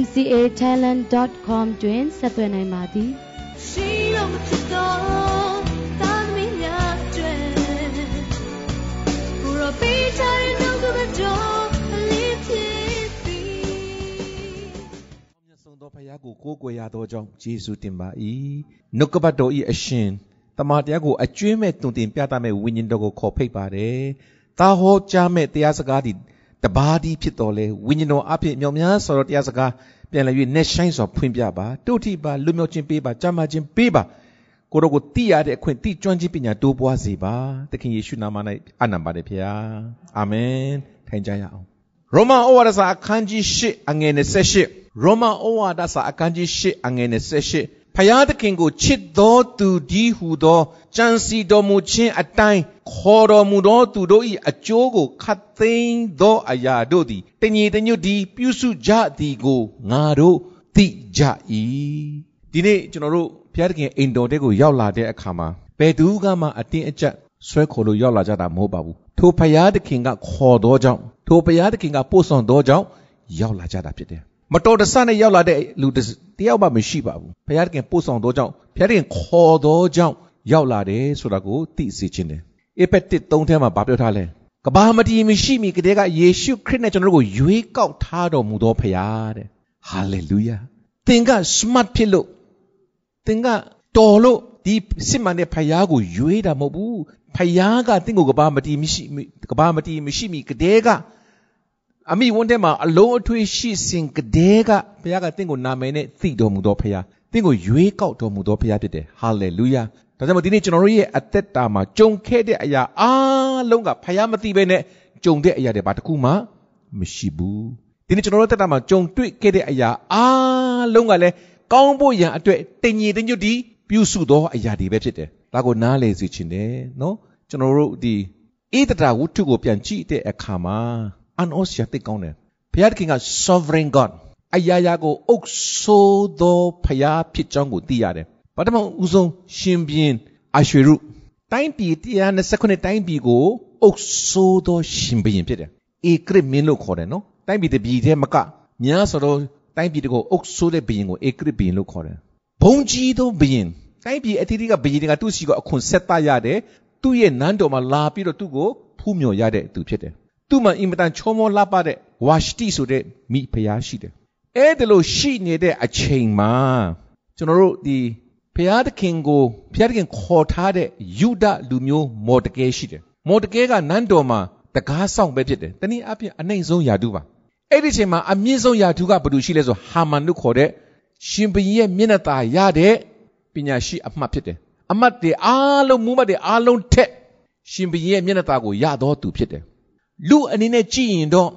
mcatalent.com တွင်ဆက်သွယ်နိုင်ပါသည်ရှိတော်မဖြစ်တော်သာသမီများအတွက်ကိုရောပေးချင်တဲ့နှုတ်ကပတော်အလေးဖြစ်ပြီမြတ်ဆုံးသောဖခင်ကိုကိုးကွယ်ရသောကြောင့်ယေရှုတင်ပါ၏နှုတ်ကပတ်တော်၏အရှင်တမန်တရားကိုအကျွင်းမဲ့တုန်တင်ပြသမဲ့ဝိညာဉ်တော်ကိုခေါ်ဖိတ်ပါတယ်။တာဟောကြားမဲ့တရားစကားဒီ တပါးဒီဖြစ်တော်လဲဝိညာဉ်တော်အဖြစ်မြောင်များဆိုတော့တရားစကားပြန်လည်၍ net shine ဆိုဖွင့်ပြပါတို့ထိပါလွမြောက်ခြင်းပေးပါကြမ်းမာခြင်းပေးပါကိုရောကိုတိရတဲ့အခွင့်တိကျွမ်းခြင်းပညာတိုးပွားစေပါသခင်ယေရှုနာမ၌အနံပါတယ်ဖေဟာအာမင်ထိုင်ကြရအောင်ရောမဩဝါဒစာအခန်းကြီး၈အငယ်28ရောမဩဝါဒစာအခန်းကြီး၈အငယ်28 ဖယားသခင်ကိုချစ်သောသူဒီဟုသောကြံစီတော်မူခြင်းအတိုင်းခေါ်တော်မူသောသူတို့၏အကျိုးကိုခတ်သိမ်းသောအရာတို့သည်တညီတညွတ်ဒီပြုစုကြသည်ကိုငါတို့သိကြ၏ဒီနေ့ကျွန်တော်တို့ဘုရားသခင်အိမ်တော်တဲ့ကိုရောက်လာတဲ့အခါမှာဘယ်သူကမှအတင်းအကျပ်ဆွဲခေါ်လို့ရောက်လာကြတာမဟုတ်ပါဘူးထိုဘုရားသခင်ကခေါ်သောကြောင့်ထိုဘုရားသခင်ကပို့ဆောင်သောကြောင့်ရောက်လာကြတာဖြစ်တယ် မတော်တဆနဲ့ရောက်လာတဲ့လူတယောက်မှမရှိပါဘူးဘုရားသခင်ပို့ဆောင်သောကြောင့်ဘုရားသခင်ခေါ်သောကြောင့်ရောက်လာတယ်ဆိုတာကိုသိစေခြင်းတယ်အေဖက်တစ်၃ထဲမှာဗာပြောထားလဲကဘာမတီမရှိမီကတည်းကယေရှုခရစ်နဲ့ကျွန်တော်တို့ကိုရွေးကောက်ထားတော်မူသောဖခင်တဲ့ဟာလေလုယာသင်က smart ဖြစ်လို့သင်ကတော်လို့ဒီစစ်မှန်တဲ့ဖခင်ကိုရွေးတာမဟုတ်ဘူးဖခင်ကသင်ကိုကဘာမတီမရှိကဘာမတီမရှိမီကတည်းက အမိဝန်းထဲမှာအလုံးအထွေးရှိစဉ်ကတည်းကဘုရားကတင့်ကိုနာမည်နဲ့သိတော်မူသောဘုရားတင့်ကိုရွေးကောက်တော်မူသောဘုရားဖြစ်တယ်ဟာလေလုယာဒါကြောင့်ဒီနေ့ကျွန်တော်တို့ရဲ့အသက်တာမှာကြုံခဲ့တဲ့အရာအားလုံးကဘုရားမသိဘဲနဲ့ကြုံတဲ့အရာတွေဘာတစ်ခုမှမရှိဘူးဒီနေ့ကျွန်တော်တို့တက်တာမှာကြုံတွေ့ခဲ့တဲ့အရာအားလုံးကလည်းကောင်းဖို့ရန်အတွက်တင်ညီတညွတ်ဒီပြုစုသောအရာတွေပဲဖြစ်တယ်ဒါကိုနားလည်စေချင်တယ်နော်ကျွန်တော်တို့ဒီဣဒတာဝတ္ထုကိုပြန်ကြည့်တဲ့အခါမှာ အန်အောစရာတိတ်ကောင်းတယ်ဘုရားသခင်က sovereign god အရာရာကိုအုပ်ဆိုးသောဘုရားဖြစ်ကြောင်းကိုသိရတယ်ပထမဦးဆုံးရှင်ဘင်းအရွှေရုတိုင်းပြည်129တိုင်းပြည်ကိုအုပ်ဆိုးသောရှင်ဘင်းဖြစ်တယ်ဧကရစ်မင်းလို့ခေါ်တယ်နော်တိုင်းပြည်တစ်ပြည်တည်းမကများဆိုတော့တိုင်းပြည်တကိုအုပ်ဆိုးတဲ့ဘရင်ကိုဧကရစ်ဘရင်လို့ခေါ်တယ်ဘုံကြီးသောဘရင်တိုင်းပြည်အသီးသီးကဘရင်တွေကသူ့စီကိုအခွန်ဆက်တရတယ်သူ့ရဲ့နန်းတော်မှာလာပြီးတော့သူ့ကိုဖူးမြော်ရတဲ့သူဖြစ်တယ် သူ့မှာအင်မတန်ချောမောလှပတဲ့ဝါရှတိဆိုတဲ့မိဖုရားရှိတယ်။အဲ့ဒါလို့ရှိနေတဲ့အချိန်မှာကျွန်တော်တို့ဒီဘုရားသခင်ကိုဘုရားသခင်ခေါ်ထားတဲ့ယူဒလူမျိုးမော်တကဲရှိတယ်။မော်တကဲကနန်းတော်မှာတကားဆောင်ပဲဖြစ်တယ်။တနည်းအားဖြင့်အနိုင်ဆုံးယာတုပါ။အဲ့ဒီအချိန်မှာအမြင့်ဆုံးယာတုကဘယ်သူရှိလဲဆိုဟာမန်လို့ခေါ်တဲ့ရှင်ဘုရင်ရဲ့မျက်နှာသာရတဲ့ပညာရှိအမှတ်ဖြစ်တယ်။အမှတ်တွေအားလုံးမူမှတ်တွေအားလုံးထက်ရှင်ဘုရင်ရဲ့မျက်နှာသာကိုရတော်သူဖြစ်တယ်။ လူအနေနဲ့ကြည့်ရင်တော့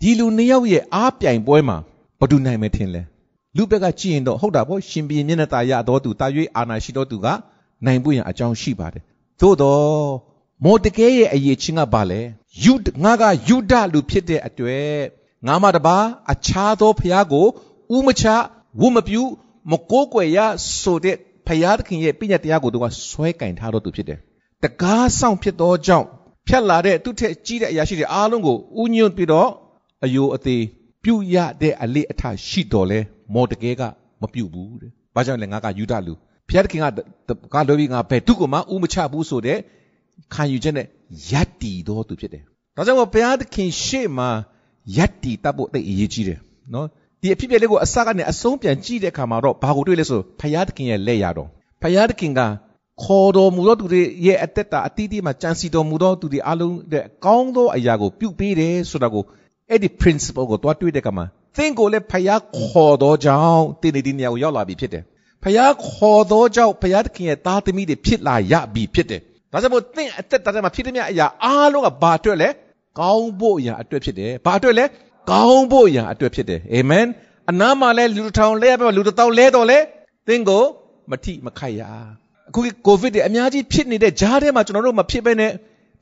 ဒီလူနှစ်ယောက်ရဲ့အားပြိုင်ပွဲမှာဘသူနိုင်မယ်ထင်လဲလူဘက်ကကြည့်ရင်တော့ဟုတ်တာပေါ့ရှင်ဘီမျက်နှာตาရတော်သူတာ၍အာနာရှိတော်သူကနိုင်ဖို့ရန်အကြောင်းရှိပါတယ်သို့တော့မော်တကဲရဲ့အရေးချင်းကဘာလဲယူငါကယူဒလူဖြစ်တဲ့အတွက်ငါမတပါအခြားသောဖျားကိုဥမချဝမပြူမကိုးကွယ်ရဆိုတဲ့ဖျားသခင်ရဲ့ပြည့်ညတ်တရားကိုသူကဆွဲကင်ထားတော်သူဖြစ်တယ်တကားဆောင်ဖြစ်သောကြောင့် ဖြတ်လာတဲ့သူ့ထက်ကြီးတဲ့အရာရှိတွေအားလုံးကိုဥညွတ်ပြီးတော့အယိုအသေးပြုတ်ရတဲ့အလေးအထရှိတော်လဲမော်တကဲကမပြုတ်ဘူးတဲ့။ဘာကြောင့်လဲငါကယူဒလူဖျက်ခင်ကကလိုပြီးငါဘယ်သူကမှဥမချဘူးဆိုတဲ့ခံယူချက်နဲ့ယက်တီတော်သူဖြစ်တယ်။ဒါကြောင့်ဘုရားသခင်ရှေ့မှာယက်တီတတ်ဖို့သိအရေးကြီးတယ်နော်။ဒီအဖြစ်အပျက်လေးကိုအစကနေအဆုံးပြန်ကြည့်တဲ့အခါမှာတော့ဘာကိုတွေ့လဲဆိုဘုရားသခင်ရဲ့လက်ရတော်ဘုရားသခင်က ခေါ်တော်မူသောသူတွေရဲ့အသက်တာအတီးတီးမှာကြံစီတော်မူသောသူတွေအလုံးတဲ့ကောင်းသောအရာကိုပြုပေးတယ်ဆိုတာကိုအဲ့ဒီ principle ကိုတွားတွေ့တဲ့ကမှာသင်ကိုလည်းဖယားခေါ်တော်ကြောင့်တင်းနေဒီနေရာကိုရောက်လာပြီဖြစ်တယ်။ဖယားခေါ်တော်ကြောင့်ဖယားသခင်ရဲ့သားသမီးတွေဖြစ်လာရပြီဖြစ်တယ်။ဒါကြောင့်မို့သင်အသက်တာထဲမှာဖြစ်တဲ့မြတ်အရာအားလုံးကဘာအတွက်လဲကောင်းဖို့အရာအတွက်ဖြစ်တယ်။ဘာအတွက်လဲကောင်းဖို့အရာအတွက်ဖြစ်တယ်။အာမင်။အနားမှာလဲလူတစ်ထောင်လဲပဲလူတစ်တောင်လဲတော့လဲသင်ကိုမထိမခိုက်ရ အခုကိုဗစ်တွေအများကြီးဖြစ်နေတဲ့ကြားထဲမှာကျွန်တော်တို့မဖြစ်ပဲနဲ့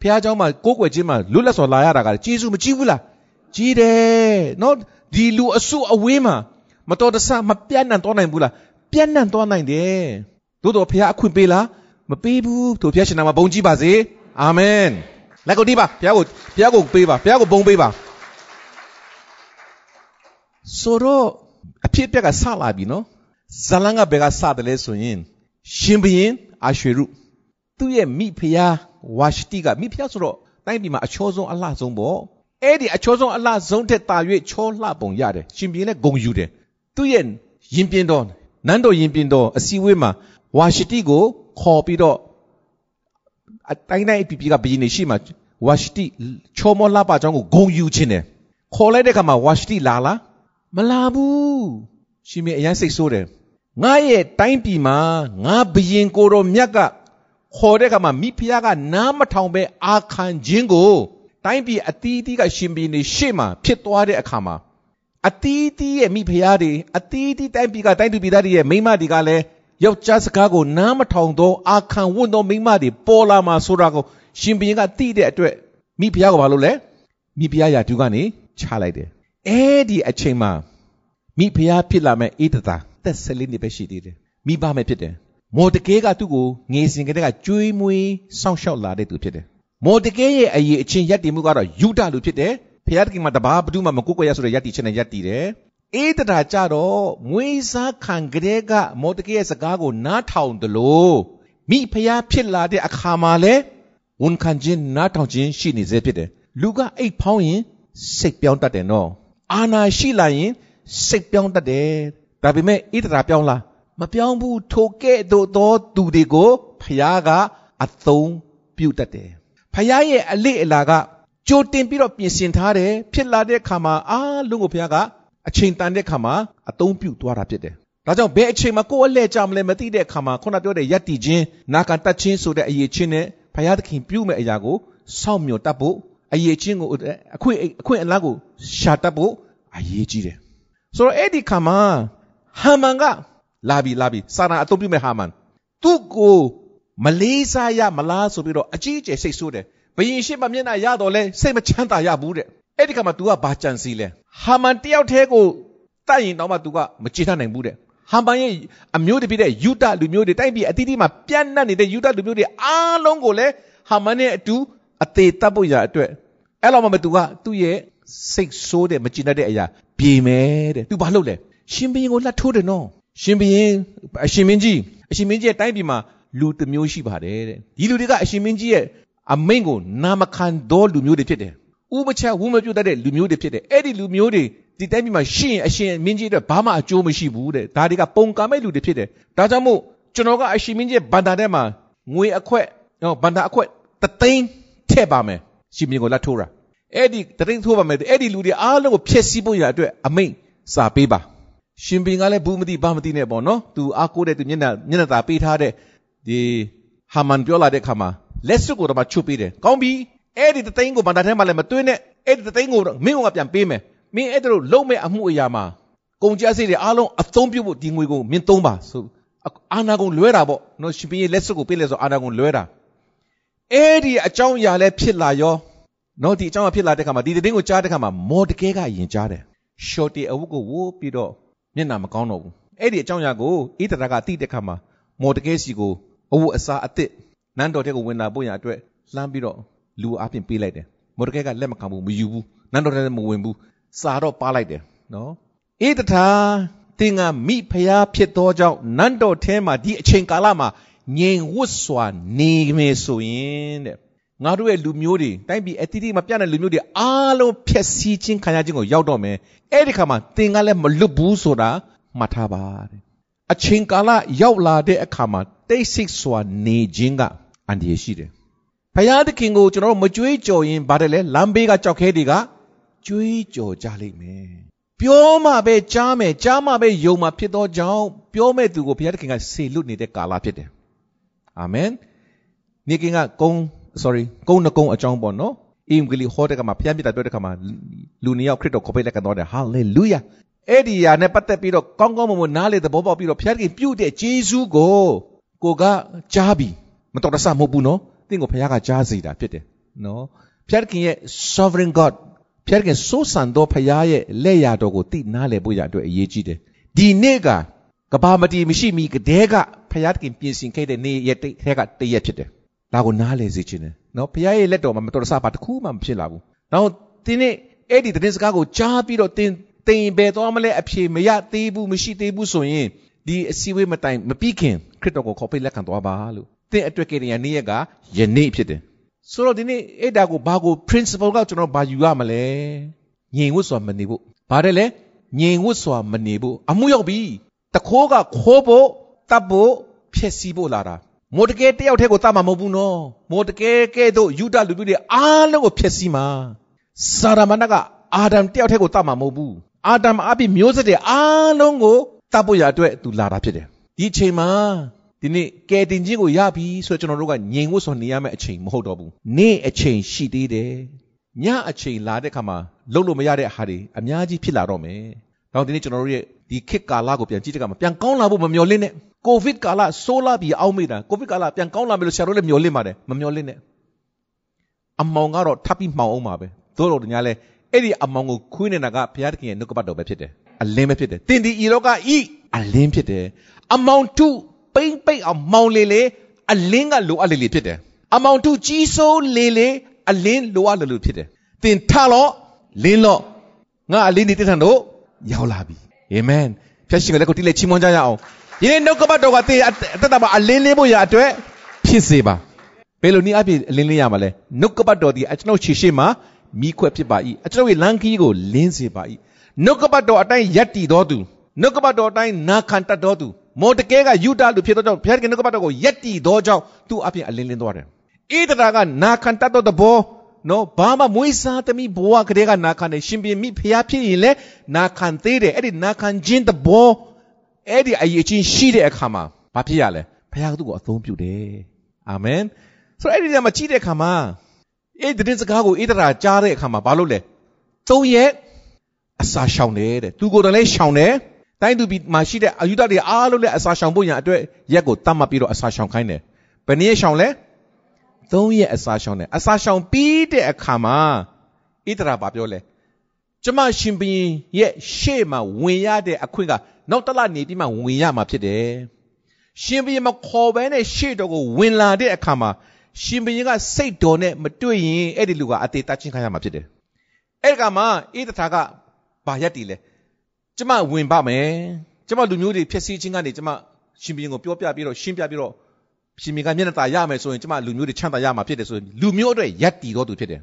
ဘုရားကျောင်းမှာကိုးကွယ်ခြင်းမှာလွတ်လပ်စွာလာရတာကကျေးဇူးမကြီးဘူးလားကြီးတယ်နော်ဒီလူအစုအဝေးမှာမတော်တဆမပြန့်နှံ့သွားနိုင်ဘူးလားပြန့်နှံ့သွားနိုင်တယ်သို့တော်ဘုရားအခွင့်ပေးလားမပေးဘူးသူဘုရားရှင်နာမှာဘုန်းကြီးပါစေအာမင်လက်ကိုတီးပါဘုရားကိုဘုရားကိုပေးပါဘုရားကိုဘုန်းပေးပါဆိုတော့အဖြစ်အပျက်ကဆလာပြီနော်ဇလန်ကဘယ်ကဆတယ်လဲဆိုရင် ရှင်ဘရင်အာရွှေရုသူ့ရဲ့မိဖုရားဝါရှတိကမိဖုရားဆိုတော့တိုင်းပြည်မှာအချောဆုံးအလှဆုံးပေါ့အဲ့ဒီအချောဆုံးအလှဆုံးတဲ့တာ၍ချောလှပုံရတယ်ရှင်ဘရင်လည်းဂုံယူတယ်သူ့ရဲ့ရင်ပြင်းတော်နန်းတော်ရင်ပြင်းတော်အစည်းအဝေးမှာဝါရှတိကိုခေါ်ပြီးတော့အတိုင်းတိုင်းပြည်ပြည်ကဘရင်နေရှိမှဝါရှတိချောမောလှပကြောင်းကိုဂုံယူခြင်းတယ်ခေါ်လိုက်တဲ့အခါမှာဝါရှတိလာလားမလာဘူးရှင်မင်းအရင်စိတ်ဆိုးတယ် ငါရဲ့တိုင်းပြည်မှာငါဘရင်ကိုတော်မြတ်ကခေါ်တဲ့အခါမှာမိဖုရားကနားမထောင်ပဲအာခံခြင်းကိုတိုင်းပြည်အတီးတီးကရှင်ဘီနေရှေ့မှာဖြစ်သွားတဲ့အခါမှာအတီးတီးရဲ့မိဖုရားတွေအတီးတီးတိုင်းပြည်ကတိုင်းသူပြည်သားတွေရဲ့မိမတွေကလည်းယောက်ျားစကားကိုနားမထောင်သောအာခံဝတ်သောမိမတွေပေါ်လာမှာဆိုတာကိုရှင်ဘီကသိတဲ့အတွက်မိဖုရားကဘာလုပ်လဲမိဖုရားရာသူကနေချလိုက်တယ်အဲ့ဒီအချိန်မှာမိဖုရားဖြစ်လာမဲ့အေးတသာ သက်14နှစ်ပဲရှိသေးတယ်မိဘမဲ့ဖြစ်တယ်မော်တကဲကသူ့ကိုငေစဉ်ကတည်းကကြွေးမွေးစောင့်ရှောက်လာတဲ့သူဖြစ်တယ်မော်တကဲရဲ့အရေးအချင်းရက်တည်မှုကတော့ယူဒလူဖြစ်တယ်ဖုရားတခင်မှာတပါးဘသူမှမကိုကိုရဆိုတဲ့ရက်တည်ခြင်းနဲ့ရက်တည်တယ်အေးတသာကြတော့မွေးစားခံကလေးကမော်တကဲရဲ့စကားကိုနားထောင်တယ်လို့မိဖုရားဖြစ်လာတဲ့အခါမှာလဲဝန်ခံခြင်းနားထောင်ခြင်းရှိနေစေဖြစ်တယ်လူကအိတ်ဖောင်းရင်စိတ်ပြောင်းတတ်တယ်နော်အာနာရှိလာရင်စိတ်ပြောင်းတတ်တယ် ဒါပေမဲ့ဣတရာပြောင်းလားမပြောင်းဘူးထိုကဲ့သို့သောသူတွေကိုဖယားကအသုံးပြုတတ်တယ်ဖယားရဲ့အလေးအလာကကြိုတင်ပြီးတော့ပြင်ဆင်ထားတယ်ဖြစ်လာတဲ့အခါမှာအားလုံးကိုဖယားကအချိန်တန်တဲ့အခါမှာအသုံးပြုသွားတာဖြစ်တယ်ဒါကြောင့်ဘယ်အချိန်မှာကိုယ်အလှည့်ကြမလဲမသိတဲ့အခါမှာခုနပြောတဲ့ယက်တီချင်းနာခံတတ်ချင်းဆိုတဲ့အရေးချင်းနဲ့ဖယားသခင်ပြုမဲ့အရာကိုစောင့်မျှော်တတ်ဖို့အရေးချင်းကိုအခွင့်အခွင့်အလန်းကိုရှာတတ်ဖို့အရေးကြီးတယ်ဆိုတော့အဲ့ဒီခါမှာ ဟာမန်ကလာပြီလာပြီစာနာအသုံးပြုမဲ့ဟာမန်သူ့ကိုမလေးစားရမလားဆိုပြီးတော့အကြီးအကျယ်စိတ်ဆိုးတယ်ဘယင်ရှိမှမျက်နှာရတော့လဲစိတ်မချမ်းသာရဘူးတဲ့အဲ့ဒီခါမှာ तू ကဘာကြံစီလဲဟာမန်တယောက်တည်းကိုတတ်ရင်တော့မှ तू ကမကျေနပ်နိုင်ဘူးတဲ့ဟာမန်ရဲ့အမျိုးတပြည့်တဲ့ယူဒလူမျိုးတွေတိုက်ပြီးအတိအတိမှာပြန့်နှံ့နေတဲ့ယူဒလူမျိုးတွေအားလုံးကိုလည်းဟာမန်နဲ့အတူအသေးတတ်ဖို့ရအတွက်အဲ့လိုမှမ तू ကသူ့ရဲ့စိတ်ဆိုးတဲ့မကျေနပ်တဲ့အရာပြေမယ်တဲ့ तू ဘာလုပ်လဲ ရှင်ဘရင်ကိုလှတ်ထိုးတယ်နော်ရှင်ဘရင်အရှင်မင်းကြီးအရှင်မင်းကြီးရဲ့တိုင်းပြည်မှာလူတစ်မျိုးရှိပါတယ်တဲ့ဒီလူတွေကအရှင်မင်းကြီးရဲ့အမိန့်ကိုနာမခံသောလူမျိုးတွေဖြစ်တယ်ဥပချက်ဝုမပြုတ်တဲ့လူမျိုးတွေဖြစ်တယ်အဲ့ဒီလူမျိုးတွေဒီတိုင်းပြည်မှာရှိရင်အရှင်မင်းကြီးအတွက်ဘာမှအကျိုးမရှိဘူးတဲ့ဒါတွေကပုံကမဲ့လူတွေဖြစ်တယ်ဒါကြောင့်မို့ကျွန်တော်ကအရှင်မင်းကြီးဘန္တာထဲမှာငွေအခွက်နော်ဘန္တာအခွက်တသိန်းထည့်ပါမယ်ရှင်မင်းကိုလက်ထိုးတာအဲ့ဒီတသိန်းထိုးပါမယ်အဲ့ဒီလူတွေအားလုံးကိုဖျက်ဆီးဖို့ရအတွက်အမိန့်စာပေးပါ ရှင်ဘင်ကလည်းဘူးမသိဘာမသိနဲ့ပေါ့နော်သူအားကိုးတဲ့သူမျက်နှာမျက်နှာသာပေးထားတဲ့ဒီဟာမန်ပြောလာတဲ့ခါမှာလက်စွပ်ကိုတော့မှချုပ်ပေးတယ်ကောင်းပြီအဲ့ဒီတသိန်းကိုဗန္တာထဲမှာလည်းမသွင်းနဲ့အဲ့ဒီတသိန်းကိုမင်းကပြန်ပေးမယ်မင်းအဲ့ဒါလို့လုံးမဲ့အမှုအရာမှာကုန်ကြစိတ်တွေအားလုံးအသုံးပြုဖို့ဒီငွေကိုမင်းသုံးပါဆိုအာနာကုန်လွဲတာပေါ့နော်ရှင်ဘင်ရဲ့လက်စွပ်ကိုပေးလဲဆိုအာနာကုန်လွဲတာအဲ့ဒီအကြောင်းအရာလည်းဖြစ်လာရောနော်ဒီအကြောင်းအဖြစ်လာတဲ့ခါမှာဒီတည်င်းကိုကြားတဲ့ခါမှာမော်တကဲကယင်ကြားတယ်ရှော့တီအဝတ်ကိုဝိုးပြီးတော့ မျက်နှာမကောင်းတော့ဘူးအဲ့ဒီအကြောင်းအရာကိုဣသရာကတိတဲ့ခါမှာမော်တကဲစီကိုအဝတ်အစားအသစ်နန်းတော်တဲ့ကိုဝင်လာဖို့ရအတွက်လှမ်းပြီးတော့လူအပြင်ပေးလိုက်တယ်မော်တကဲကလက်မခံဘူးမယူဘူးနန်းတော်တဲ့မဝင်ဘူးစာတော့ပါလိုက်တယ်နော်ဣသထာသင်ကမိဖျားဖြစ်သောကြောင့်နန်းတော်ထဲမှာဒီအချိန်ကာလမှာငြိမ်ဝတ်စွာနေမယ်ဆိုရင်တဲ့ငါတို့ရဲ့လူမျိုးတွေတိုင်းပြည်အတိအကျမပြတ်တဲ့လူမျိုးတွေအားလုံးဖျက်ဆီးခြင်းခံရခြင်းကိုရောက်တော့မယ် အဲ့ဒီခါမှာသင်ကလည်းမလွတ်ဘူးဆိုတာမှတ်ထားပါတဲ့အချိန်ကာလရောက်လာတဲ့အခါမှာတိတ်ဆိတ်စွာနေခြင်းကအန္တရာယ်ရှိတယ်ဘုရားသခင်ကိုကျွန်တော်တို့မကြွေးကြော်ရင်ဗါတယ်လေလမ်းဘေးကကြောက်ခဲတွေကကြွေးကြော်ကြလိမ့်မယ်ပြောမှပဲကြားမယ်ကြားမှပဲယုံမှဖြစ်သောကြောင့်ပြောမဲ့သူကိုဘုရားသခင်ကဆေလွတ်နေတဲ့ကာလဖြစ်တယ်အာမင်နေကင်ကကုန်း sorry ကုန်းနှကုန်းအကြောင်းပေါ့နော် အင်္ဂလိဟောတဲ့ကမှာဖျက်ပြတာပြောတဲ့ကမှာလူနှစ်ယောက်ခရစ်တော်ခေါ်ပေးလက်ကန်တော့တယ် hallelujah အဲ့ဒီယာနဲ့ပတ်သက်ပြီးတော့ကောင်းကောင်းမွန်မွန်နားလေသဘောပေါက်ပြီးတော့ဘုရားသခင်ပြုတဲ့ဂျေဇုကိုကိုကကြားပြီမတော်တဆမဟုတ်ဘူးနော်သင်ကိုဘုရားကကြားစေတာဖြစ်တယ်နော်ဘုရားသခင်ရဲ့ sovereign god ဘုရားသခင်စိုးစံသောဘုရားရဲ့လက်ရာတော်ကိုသိနားလည်ဖို့ရအတွက်အရေးကြီးတယ်ဒီနေ့ကကဘာမတီမရှိမီကတည်းကဘုရားသခင်ပြင်ဆင်ခဲ့တဲ့နေ့ရက်တဲ့ကတရက်ဖြစ်တယ် ဒါကိုနားလည်စေခြင်းတယ်နော်ဘုရားရဲ့လက်တော်မှာမတော်တဆပါတစ်ခုမှမဖြစ်လာဘူးနောက်ဒီနေ့အဲ့ဒီသတင်းစကားကိုကြားပြီးတော့တင်တင်ဘယ်သွားမလဲအဖြေမရသေးဘူးမရှိသေးဘူးဆိုရင်ဒီအစည်းအဝေးမတိုင်မပြီးခင်ခရစ်တော်ကိုခေါ်ပိတ်လက်ခံသွားပါလို့သင်အတွက်ကရနေ့ရက်ကယနေ့ဖြစ်တယ်ဆိုတော့ဒီနေ့အဲ့ဒါကိုဘာကို principle ကကျွန်တော်ဘာယူရမလဲငြိမ်ဝတ်စွာမနေဖို့ဘာတယ်လဲငြိမ်ဝတ်စွာမနေဖို့အမှုရောက်ပြီတခိုးကခိုးဖို့တပ်ဖို့ဖျက်ဆီးဖို့လာတာ မော်တကယ်တယောက်တည်းကိုတတ်မှာမဟုတ်ဘူးနော်မော်တကယ်ကဲ့သို့ယူဒလူမျိုးတွေအားလုံးကိုဖျက်ဆီးမှာစာရမဏကအာဒမ်တယောက်တည်းကိုတတ်မှာမဟုတ်ဘူးအာဒမ်အပိမျိုးဆက်တွေအားလုံးကိုတတ်ဖို့ရအတွက်သူလာတာဖြစ်တယ်ဒီအချိန်မှာဒီနေ့ကယ်တင်ခြင်းကိုရပြီဆိုတော့ကျွန်တော်တို့ကငြိမ်ဝတ်စွာနေရမယ့်အချိန်မဟုတ်တော့ဘူးနေ့အချိန်ရှိသေးတယ်ညအချိန်လာတဲ့ခါမှာလုံးလို့မရတဲ့ဟာတွေအများကြီးဖြစ်လာတော့မယ်နောက်ဒီနေ့ကျွန်တော်တို့ရဲ့ဒီခေတ်ကာလကိုပြန်ကြည့်တဲ့အခါမှာပြန်ကောင်းလာဖို့မမျှော်လင့်နဲ့ ကိုဗစ်ကာလဆိုးလာပြီးအောက်မေ့တာကိုဗစ်ကာလပြန်ကောင်းလာမယ်လို့ဆရာတို့လည်းမျှော်လင့်ပါတယ်မမျှော်လင့်နဲ့အမောင်ကတော့ထပ်ပြီးမှောင်အောင်ပါပဲသို့တော်ညာလဲအဲ့ဒီအမောင်ကိုခွေးနေတာကဘုရားသခင်ရဲ့နှုတ်ကပတ်တော်ပဲဖြစ်တယ်အလင်းပဲဖြစ်တယ်တင်ဒီဤလောကဤအလင်းဖြစ်တယ်အမောင်တုပိမ့်ပိတ်အောင်မောင်လေလေအလင်းကလိုအပ်လေလေဖြစ်တယ်အမောင်တုကြီးစိုးလေလေအလင်းလိုအပ်လေလို့ဖြစ်တယ်တင်ထလို့လင်းလို့ငါအလင်းဒီတထန်တို့ရောက်လာပြီအာမင်ဖျက်ရှင်ကလည်းကိုတိလက်ချီးမွမ်းကြရအောင် ယနေ့နှုတ်ကပတ်တော်ကတည်အသက်တာမှာအလင်းလေးဖို့ရအတွက်ဖြစ်စေပါဘယ်လိုနည်းအပြည့်အလင်းလေးရမှာလဲနှုတ်ကပတ်တော်ဒီအကျွန်ုပ်ခြေရှိမှာမိခွက်ဖြစ်ပါ၏အကျွန်ုပ်ရဲ့လမ်းခီးကိုလင်းစေပါ၏နှုတ်ကပတ်တော်အတိုင်းယက်တည်တော်သူနှုတ်ကပတ်တော်အတိုင်းနာခံတတ်တော်သူမော်တကဲကယူတာလူဖြစ်သောကြောင့်ဘုရားကနှုတ်ကပတ်တော်ကိုယက်တည်သောကြောင့်သူ့အပြင်အလင်းလင်းသွားတယ်ဣဒရာကနာခံတတ်သောသဘောနော်ဘာမှမွေးစားသမီးဘဝကလေးကနာခံတယ်ရှင်ပြန်မိဖျားဖြစ်ရင်လည်းနာခံသေးတယ်အဲ့ဒီနာခံခြင်းသဘော အဲ့ဒီအရေးချင်းရှိတဲ့အခါမှာဘာဖြစ်ရလဲဘုရားကသူ့ကိုအသုံးပြုတယ်အာမင်ဆိုတော့အဲ့ဒီနေရာမှာကြည့်တဲ့အခါမှာအဲ့ဒီတဲ့စကားကိုဣဒရာကြားတဲ့အခါမှာဘာလို့လဲသုံးရက်အစာရှောင်တယ်တဲ့သူကိုယ်တိုင်လည်းရှောင်တယ်တိုင်းသူပြည်မှာရှိတဲ့အယူဒတွေအားလုံးလည်းအစာရှောင်ဖို့ရန်အတွက်ရက်ကိုတတ်မှတ်ပြီးတော့အစာရှောင်ခိုင်းတယ်ဘယ်နည်းရှောင်လဲသုံးရက်အစာရှောင်တယ်အစာရှောင်ပြီးတဲ့အခါမှာဣဒရာဘာပြောလဲ ကျမရှင်ဘရင်ရဲ့ရှေ့မှာဝင်ရတဲ့အခွင့်ကနောက်တစ်လနေပြီးမှဝင်ရမှာဖြစ်တယ်ရှင်ဘရင်မခေါ်ဘဲနဲ့ရှေ့တော်ကိုဝင်လာတဲ့အခါမှာရှင်ဘရင်ကစိတ်တော်နဲ့မတွေ့ရင်အဲ့ဒီလူကအသေးတချင်းခိုင်းရမှာဖြစ်တယ်အဲ့ဒီကမှာဣဒရာကဘာရက်တီလဲကျမဝင်ပါမယ်ကျမလူမျိုးတွေဖြစ်စည်းခြင်းကနေကျမရှင်ဘရင်ကိုပြောပြပြီးတော့ရှင်းပြပြီးတော့ရှင်ဘရင်ကမျက်နှာตาရမယ်ဆိုရင်ကျမလူမျိုးတွေချမ်းသာရမှာဖြစ်တယ်ဆိုရင်လူမျိုးအတွက်ရက်တီတော်သူဖြစ်တယ်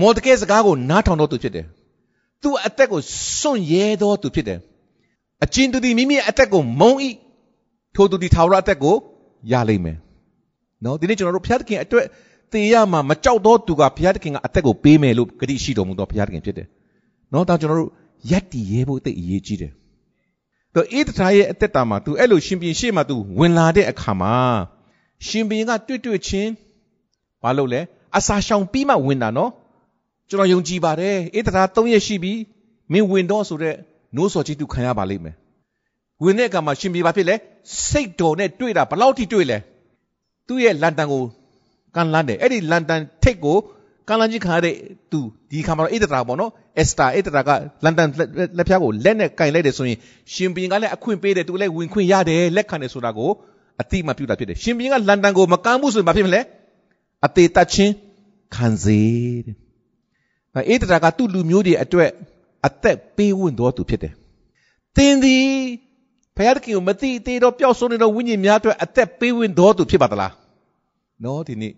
မော်တကဲစကားကိုနားထောင်တော်သူဖြစ်တယ် သူ့အသက်ကိုစွန့်ရဲတော်သူဖြစ်တယ်အကျဉ်သူသည်မိမိအသက်ကိုမုံဤထိုသူသည်ထာဝရအသက်ကိုရလိမ့်မယ်နော်ဒီနေ့ကျွန်တော်တို့ဘုရားသခင်အတွက်တေရမှာမကြောက်တော့သူကဘုရားသခင်ကအသက်ကိုပေးမယ်လို့ဂတိရှိတော်မူသောဘုရားသခင်ဖြစ်တယ်နော်ဒါကျွန်တော်တို့ယက်တီရဲဖို့အသိအရေးကြီးတယ်။တော့ဣသထာရဲ့အသက်တာမှာ तू အဲ့လိုရှင်ပြန်ရှေ့မှာ तू ဝင်လာတဲ့အခါမှာရှင်ပြန်ကတွေ့တွေ့ချင်းဘာလုပ်လဲအစာရှောင်ပြီးမှဝင်တာနော် ကျွန်တော်ယုံကြည်ပါတယ်ဣသထာ၃ရက်ရှိပြီမင်းဝင်တော့ဆိုတဲ့နိုးစော်ကြီး तू ခံရပါလိမ့်မယ်။ဝင်တဲ့အခါမှာရှင်ပြန်ဘာဖြစ်လဲစိတ်တော်နဲ့တွေ့တာဘယ်လောက်ထိတွေ့လဲသူ့ရဲ့လန်တန်ကိုကန်လန်းတယ်အဲ့ဒီလန်တန်ထိတ်ကိုကလန်ကြီးခါတဲ့သူဒီခါမှာတော့ဣဒရာပေါ့နော်အက်စတာဣဒရာကလန်ဒန်လက်ဖျားကိုလက်နဲ့ကင်လိုက်တယ်ဆိုရင်ရှင်ဘီရင်ကလည်းအခွင့်ပေးတယ်သူလည်းဝင်ခွင့်ရတယ်လက်ခံတယ်ဆိုတာကိုအတိမပြုတာဖြစ်တယ်ရှင်ဘီရင်ကလန်ဒန်ကိုမကမ်းဘူးဆိုရင်ဘာဖြစ်မလဲအသေးတတ်ချင်းခံစေတဲ့ ဣဒရာကသူ့လူမျိုးတွေအတွက်အသက်ပေးဝင်တော်သူဖြစ်တယ်သင်သည်ဘုရားသခင်ကိုမသိသေးတော့ပျောက်ဆုံးနေတဲ့ဝိညာဉ်များအတွက်အသက်ပေးဝင်တော်သူဖြစ်ပါသလားနော်ဒီနေ့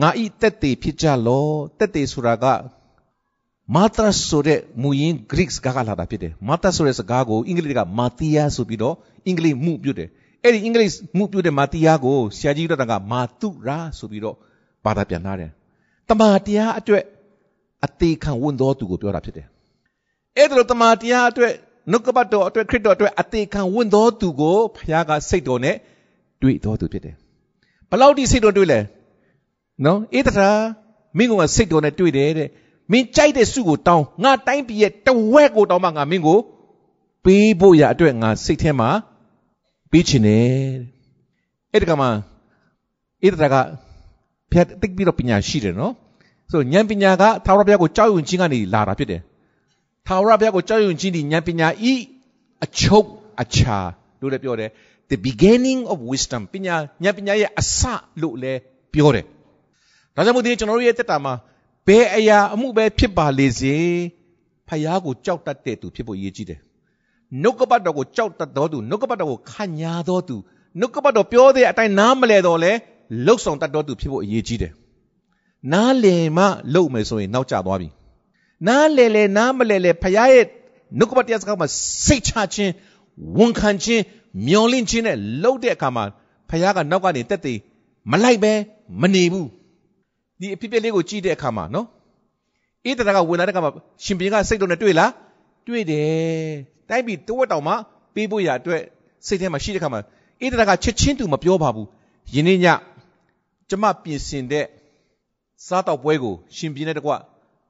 ငါဤတက်တေဖြစ်ကြလောတက်တေဆိုတာကမာသဆိုတဲ့မူရင်း Greek စကားကလာတာဖြစ်တယ်မာသဆိုတဲ့စကားကိုအင်္ဂလိပ်ကမာတီယာဆိုပြီးတော့အင်္ဂလိပ်မှုပြုတ်တယ်အဲ့ဒီအင်္ဂလိပ်မှုပြုတ်တဲ့မာတီယာကိုဆရာကြီးတို့ကမာတုရာဆိုပြီးတော့ဘာသာပြန်လာတယ်တမာတရားအတွက် အသေးခံဝန်တော်သူကိုပြောတာဖြစ်တယ်အဲ့ဒါလိုတမာတရားအတွက်နှုတ်ကပတ်တော်အတွက်ခရစ်တော်အတွက်အသေးခံဝန်တော်သူကိုဘုရားကစိတ်တော်နဲ့တွေ့တော်သူဖြစ်တယ်ဘယ်လောက်ထိစိတ်တော်တွေ့လဲနော်ဧတရာမင်းကစိတ်တော်နဲ့တွေ့တယ်တဲ့မင်းကြိုက်တဲ့စုကိုတောင်းငါတိုင်းပြည်ရဲ့တဝက်ကိုတောင်းမှငါမင်းကိုပေးဖို့ရအတွက်ငါစိတ်ထဲမှာပေးချင်တယ်အဲ့ဒီကမှာဣဒရာကဖျက်တိတ်ပြီးတော့ပညာရှိတယ်နော် ဆိုဉာဏ်ပညာကသာဝရဘုရားကိုကြောက်ရွံ့ခြင်းကနေလာတာဖြစ်တယ်သာဝရဘုရားကိုကြောက်ရွံ့ခြင်းဒီဉာဏ်ပညာဤအချုပ်အချာလို့လည်းပြောတယ် the beginning of wisdom ပညာဉာဏ်ပညာရဲ့အစလို့လည်းပြောတယ်ဒါကြောင့်မို့ဒီကျွန်တော်တို့ရဲ့တက်တာမှာဘယ်အရာအမှုပဲဖြစ်ပါလေစေဖယားကိုကြောက်တတ်တဲ့သူဖြစ်ဖို့ရည်ကြီးတယ်နှုတ်ကပတ်တော်ကိုကြောက်တတ်တော်သူနှုတ်ကပတ်တော်ကိုခံညာတော်သူနှုတ်ကပတ်တော်ပြောတဲ့အတိုင်းနားမလဲတော့လဲလှုပ်ဆောင်တတ်တော်သူဖြစ်ဖို့အရေးကြီးတယ် နားလည်မှလှုပ်မယ်ဆိုရင်နောက်ကျသွားပြီနားလေလေနားမလဲလေဖယားရဲ့နှုတ်ကပတ်တရားစကားမှာစိတ်ချခြင်းဝန်ခံခြင်းမျောလင့်ခြင်းနဲ့လှုပ်တဲ့အခါမှာဖယားကနောက်ကနေတက်သေးမလိုက်ပဲမနေဘူးဒီအဖြစ်ပြက်လေးကိုကြည့်တဲ့အခါမှာနော်ဣသရာကဝင်လာတဲ့အခါမှာရှင်ဘီကစိတ်တော်နဲ့တွေ့လားတွေ့တယ်တိုက်ပြီးတဝက်တောင်မှပေးဖို့ရအတွက်စိတ်ထဲမှာရှိတဲ့အခါမှာဣသရာကချက်ချင်းသူမပြောပါဘူးယင်းနေ့ညကျမပြင်ဆင်တဲ့ စားတော့ပွဲကိုရှင်ပြင်းတဲ့တကွ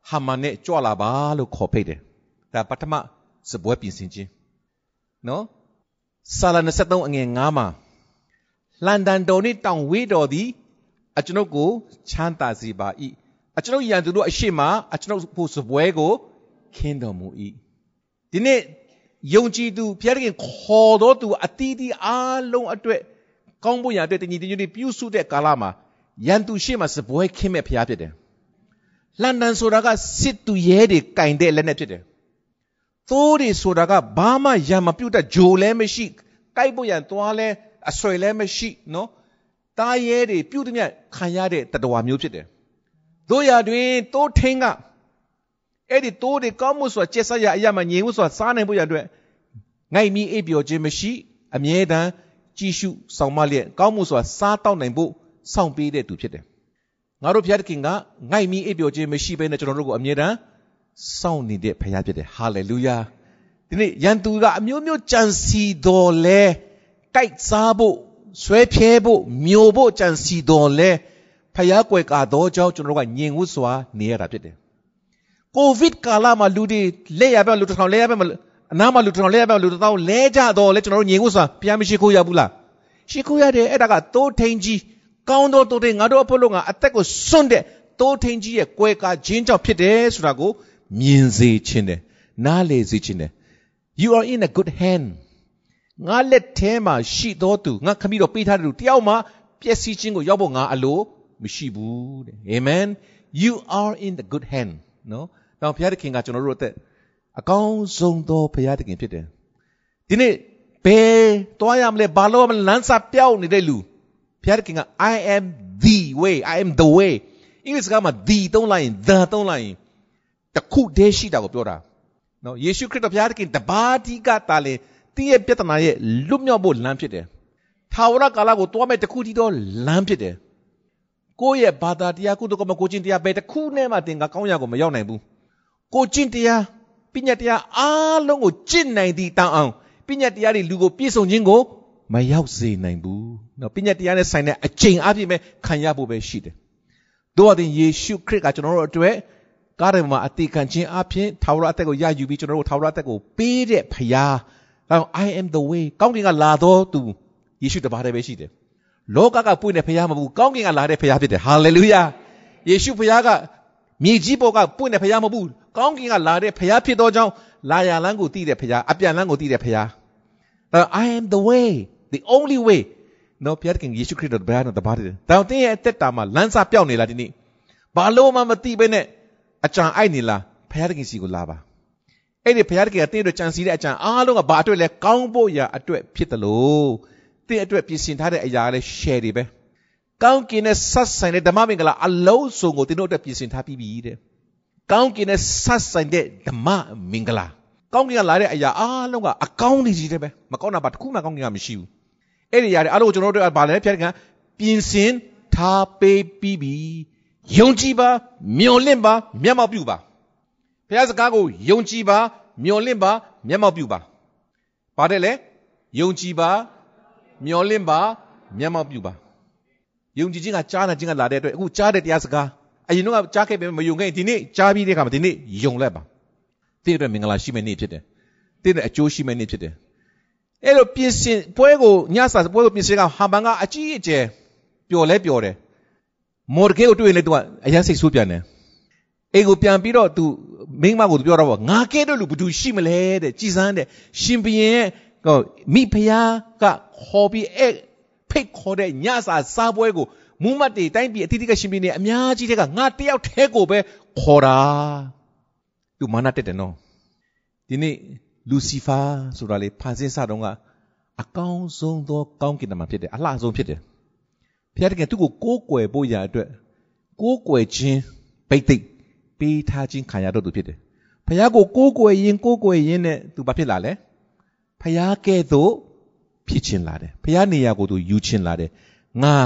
ဟာမန်နဲ့ကြွလာပါလို့ခေါ်ဖိတ်တယ်ဒါပထမစပွဲပြင်ဆင်ခြင်းနော်ဆာလာ23အငယ်9မှာလန်ဒန်တော်နှင့်တောင်ဝေးတော်သည်အကျွန်ုပ်ကိုချမ်းသာစေပါ၏အကျွန်ုပ်ရန်သူတို့အရှိမအကျွန်ုပ်ဖို့စပွဲကိုခင်းတော်မူ၏ဒီနေ့ယုံကြည်သူဘုရားသခင်ခေါ်တော်သူအတီးတီးအားလုံးအတွက်ကောင်းဖို့ရအတွက်တညီတညွတ်ပြုစုတဲ့ကာလမှာ ရန်သူရှိမှစပွဲခင်းမဲ့ဘုရားဖြစ်တယ်လန်ဒန်ဆိုတာကစစ်သူရဲတွေကင်တဲ့လက်နဲ့ဖြစ်တယ်သိုးတွေဆိုတာကဘာမှရံမပြုတ်တဲ့ဂျိုလည်းမရှိကိုက်ဖို့ရန်သွားလဲအဆွဲလည်းမရှိနော်တားရဲတွေပြုတ်တဲ့မြခံရတဲ့တတော်မျိုးဖြစ်တယ်တို့ရတွင်တိုးထင်းကအဲ့ဒီတိုးတွေကောင်းမှုဆိုတာကျက်ဆက်ရအရာမှငြိမ်မှုဆိုတာစားနိုင်ဖို့ရအတွက်ငိုက်မီအိပ်ပျော်ခြင်းမရှိအမြဲတမ်းကြည်ရှုဆောင်မလျက်ကောင်းမှုဆိုတာစားတောက်နိုင်ဖို့ စောင့်ပေးတဲ့သူဖြစ်တယ်ငါတို့ဘုရားသခင်ကငိုက်မီအိပ်ပျော်ခြင်းမရှိဘဲနဲ့ကျွန်တော်တို့ကိုအမြဲတမ်းစောင့်နေတဲ့ဘုရားဖြစ်တယ်ဟာလေလုယာဒီနေ့ယန်သူကအမျိုးမျိုးကြံစီတော်လဲကြိုက်စားဖို့ဆွဲဖြဲဖို့မျိုးဖို့ကြံစီတော်လဲဖျားကွယ်ကာတော့ကြောင့်ကျွန်တော်တို့ကညင်ဝတ်စွာနေရတာဖြစ်တယ်ကိုဗစ်ကာလမှာလူတွေလက်ရပဲလူတစ်ထောင်လက်ရပဲအနားမှာလူတစ်ထောင်လက်ရပဲလူတစ်ထောင်လဲကြတော့လဲကျွန်တော်တို့ညင်ဝတ်စွာဘုရားမရှိခိုးရဘူးလားရှိခိုးရတယ်အဲ့ဒါကတိုးထိန်ကြီး ကောင်းသောတိုးထိန်ငါတို့အဖို့လုံးကအသက်ကိုစွန့်တဲ့တိုးထိန်ကြီးရဲ့ကွယ်ကာခြင်းကြောင့်ဖြစ်တယ်ဆိုတာကိုမြင်စေခြင်းတယ်နားလေစေခြင်းတယ် you are in a good hand ငါလက်ထဲမှာရှိတော်သူငါခမီးတော်ပေးထားတဲ့လူတယောက်မှပျက်စီးခြင်းကိုရောက်ဖို့ငါအလိုမရှိဘူးတဲ့ amen you are in the good hand နော်တော့ဘုရားသခင်ကကျွန်တော်တို့အသက်အကောင်းဆုံးသောဘုရားသခင်ဖြစ်တယ်ဒီနေ့ဘယ်သွားရမလဲဘာလို့မလဲလမ်းစာပြောင်းနေတဲ့လူ ဘုရားသခင်က I am the way I am the way အင်္ဂလိပ်စကားမှာ the သုံးလိုက်ရင် the သုံးလိုက်ရင်တခုတည်းရှိတာကိုပြောတာနော်ယေရှုခရစ်တော်ဘုရားသခင်တပါးဒီကတာလေတင်းရဲ့ပြဿနာရဲ့လွတ်မြောက်ဖို့လမ်းဖြစ်တယ်ထာဝရကာလကိုတွားမဲ့တခုတည်းသောလမ်းဖြစ်တယ်ကိုယ့်ရဲ့ဘာသာတရားကုသကမကိုချင်းတရားဘယ်တစ်ခုနဲ့မှသင်ကကောင်းရကိုမရောက်နိုင်ဘူးကိုချင်းတရားပညာတရားအားလုံးကိုကျင့်နိုင်သည့်တောင်းအောင်ပညာတရားတွေလူကိုပြည့်စုံခြင်းကို မရောက်စေနိုင်ဘူးနော်ပညာတရားနဲ့ဆိုင်တဲ့အချိန်အပြည့်ပဲခံရဖို့ပဲရှိတယ်တို့အရင်ယေရှုခရစ်ကကျွန်တော်တို့အတွက်ကားတယ်မှာအတိခံခြင်းအပြင်ထာဝရအသက်ကိုရယူပြီးကျွန်တော်တို့ထာဝရအသက်ကိုပေးတဲ့ဖခင်အဲ I am the way ကောင်းကင်ကလာတော့သူယေရှုတပါးတည်းပဲရှိတယ်လောကကပွင့်တဲ့ဖခင်မဟုတ်ဘူးကောင်းကင်ကလာတဲ့ဖခင်ဖြစ်တယ်ဟာလေလုယာယေရှုဖခင်ကမြေကြီးပေါ်ကပွင့်တဲ့ဖခင်မဟုတ်ဘူးကောင်းကင်ကလာတဲ့ဖခင်ဖြစ်သောကြောင့်လာရလန်းကိုတည်တဲ့ဖခင်အပြန်လန်းကိုတည်တဲ့ဖခင်ဒါ I am the way the only way နော်ဖခင်ယေရှုခရစ်တော်ဘယ်နဲ့တပါးတည်းဒါတင်းရဲ့အသက်တာမှာလမ်းစာပြောင်းနေလားဒီနေ့ဘာလို့မှမသိဘဲနဲ့အကြံအိုက်နေလားဖခင်စီကိုလာပါအဲ့ဒီဘုရားတခင်ကတင်းအတွက်ကြံစီတဲ့အကြံအားလုံးကဘာအတွက်လဲကောင်းဖို့ရာအတွက်ဖြစ်တယ်လို့တင်းအတွက်ပြင်ဆင်ထားတဲ့အရာလဲ share တွေပဲကောင်းကင်နဲ့ဆက်ဆိုင်တဲ့ဓမ္မမင်္ဂလာအလုံးစုံကိုတင်းတို့အတွက်ပြင်ဆင်ထားပြီးပြီတဲ့ကောင်းကင်နဲ့ဆက်ဆိုင်တဲ့ဓမ္မမင်္ဂလာကောင်းကင်ကလာတဲ့အရာအားလုံးကအကောင်းကြီးတွေပဲမကောင်းတာဘာတစ်ခုမှကောင်းကင်ကမရှိဘူး အဲ့ဒီအရာတွေအားလုံးကိုကျွန်တော်တို့ကဘာလဲဖျက်ကပြင်ဆင်ထားပေးပြီးပြီယုံကြည်ပါမျှော်လင့်ပါမျက်မှောက်ပြုပါဘုရားစကားကိုယုံကြည်ပါမျှော်လင့်ပါမျက်မှောက်ပြုပါ။ဘာတဲ့လဲယုံကြည်ပါမျှော်လင့်ပါမျက်မှောက်ပြုပါ။ယုံကြည်ခြင်းကကြားနာခြင်းကလာတဲ့အတွက်အခုကြားတဲ့တရားစကားအရင်တော့ကြားခဲ့ပေမဲ့မယုံခဲ့ဒီနေ့ကြားပြီးတဲ့အခါမှာဒီနေ့ယုံလက်ပါတင်းအတွက်မင်္ဂလာရှိမယ့်နေ့ဖြစ်တယ်တင်းအတွက်အကျိုးရှိမယ့်နေ့ဖြစ်တယ် အဲ့လိုပြင်ဆင်ပွဲကိုညစာပွဲကိုပြင်ဆင်ကဟာမန်ကအကြီးအကျယ်ပျော်လဲပျော်တယ်မော်ဒကေကိုတွေ့ရင်လည်းသူကအရန်စိတ်ဆိုးပြန်တယ်အိမ်ကိုပြန်ပြီးတော့သူမိန်းမကိုသူပြောတော့ဗောငါကဲတော့လူဘသူရှိမလဲတဲ့ကြည်စမ်းတဲ့ရှင်ဘရင်ရဲ့ဟိုမိဖုရားကခေါ်ပြီးအဲ့ဖိတ်ခေါ်တဲ့ညစာစားပွဲကိုမူးမတ်တွေတိုင်းပြည်အတိအကရှင်ပြည်နေအများကြီးတဲ့ကငါတယောက်တည်းကိုပဲခေါ်တာသူမာနတက်တယ်နော်ဒီနေ့ လူစီဖာဆိုတာလေဖန်ဆင်းစတော့ကအကောင်းဆုံးသောကောင်းကင်တမန်ဖြစ်တယ်အလှဆုံးဖြစ်တယ်ဘုရားတကယ်သူ့ကိုကိုးကွယ်ဖို့ရာအတွက်ကိုးကွယ်ခြင်းဗိတ်သိက်ပေးထားခြင်းခံရတော့သူဖြစ်တယ်ဘုရားကိုကိုးကွယ်ရင်ကိုးကွယ်ရင်နဲ့သူဘာဖြစ်လာလဲဘုရားကဲ့သို့ဖြစ်ခြင်းလာတယ်ဘုရားနေရာကိုသူယူခြင်းလာတယ်ငါ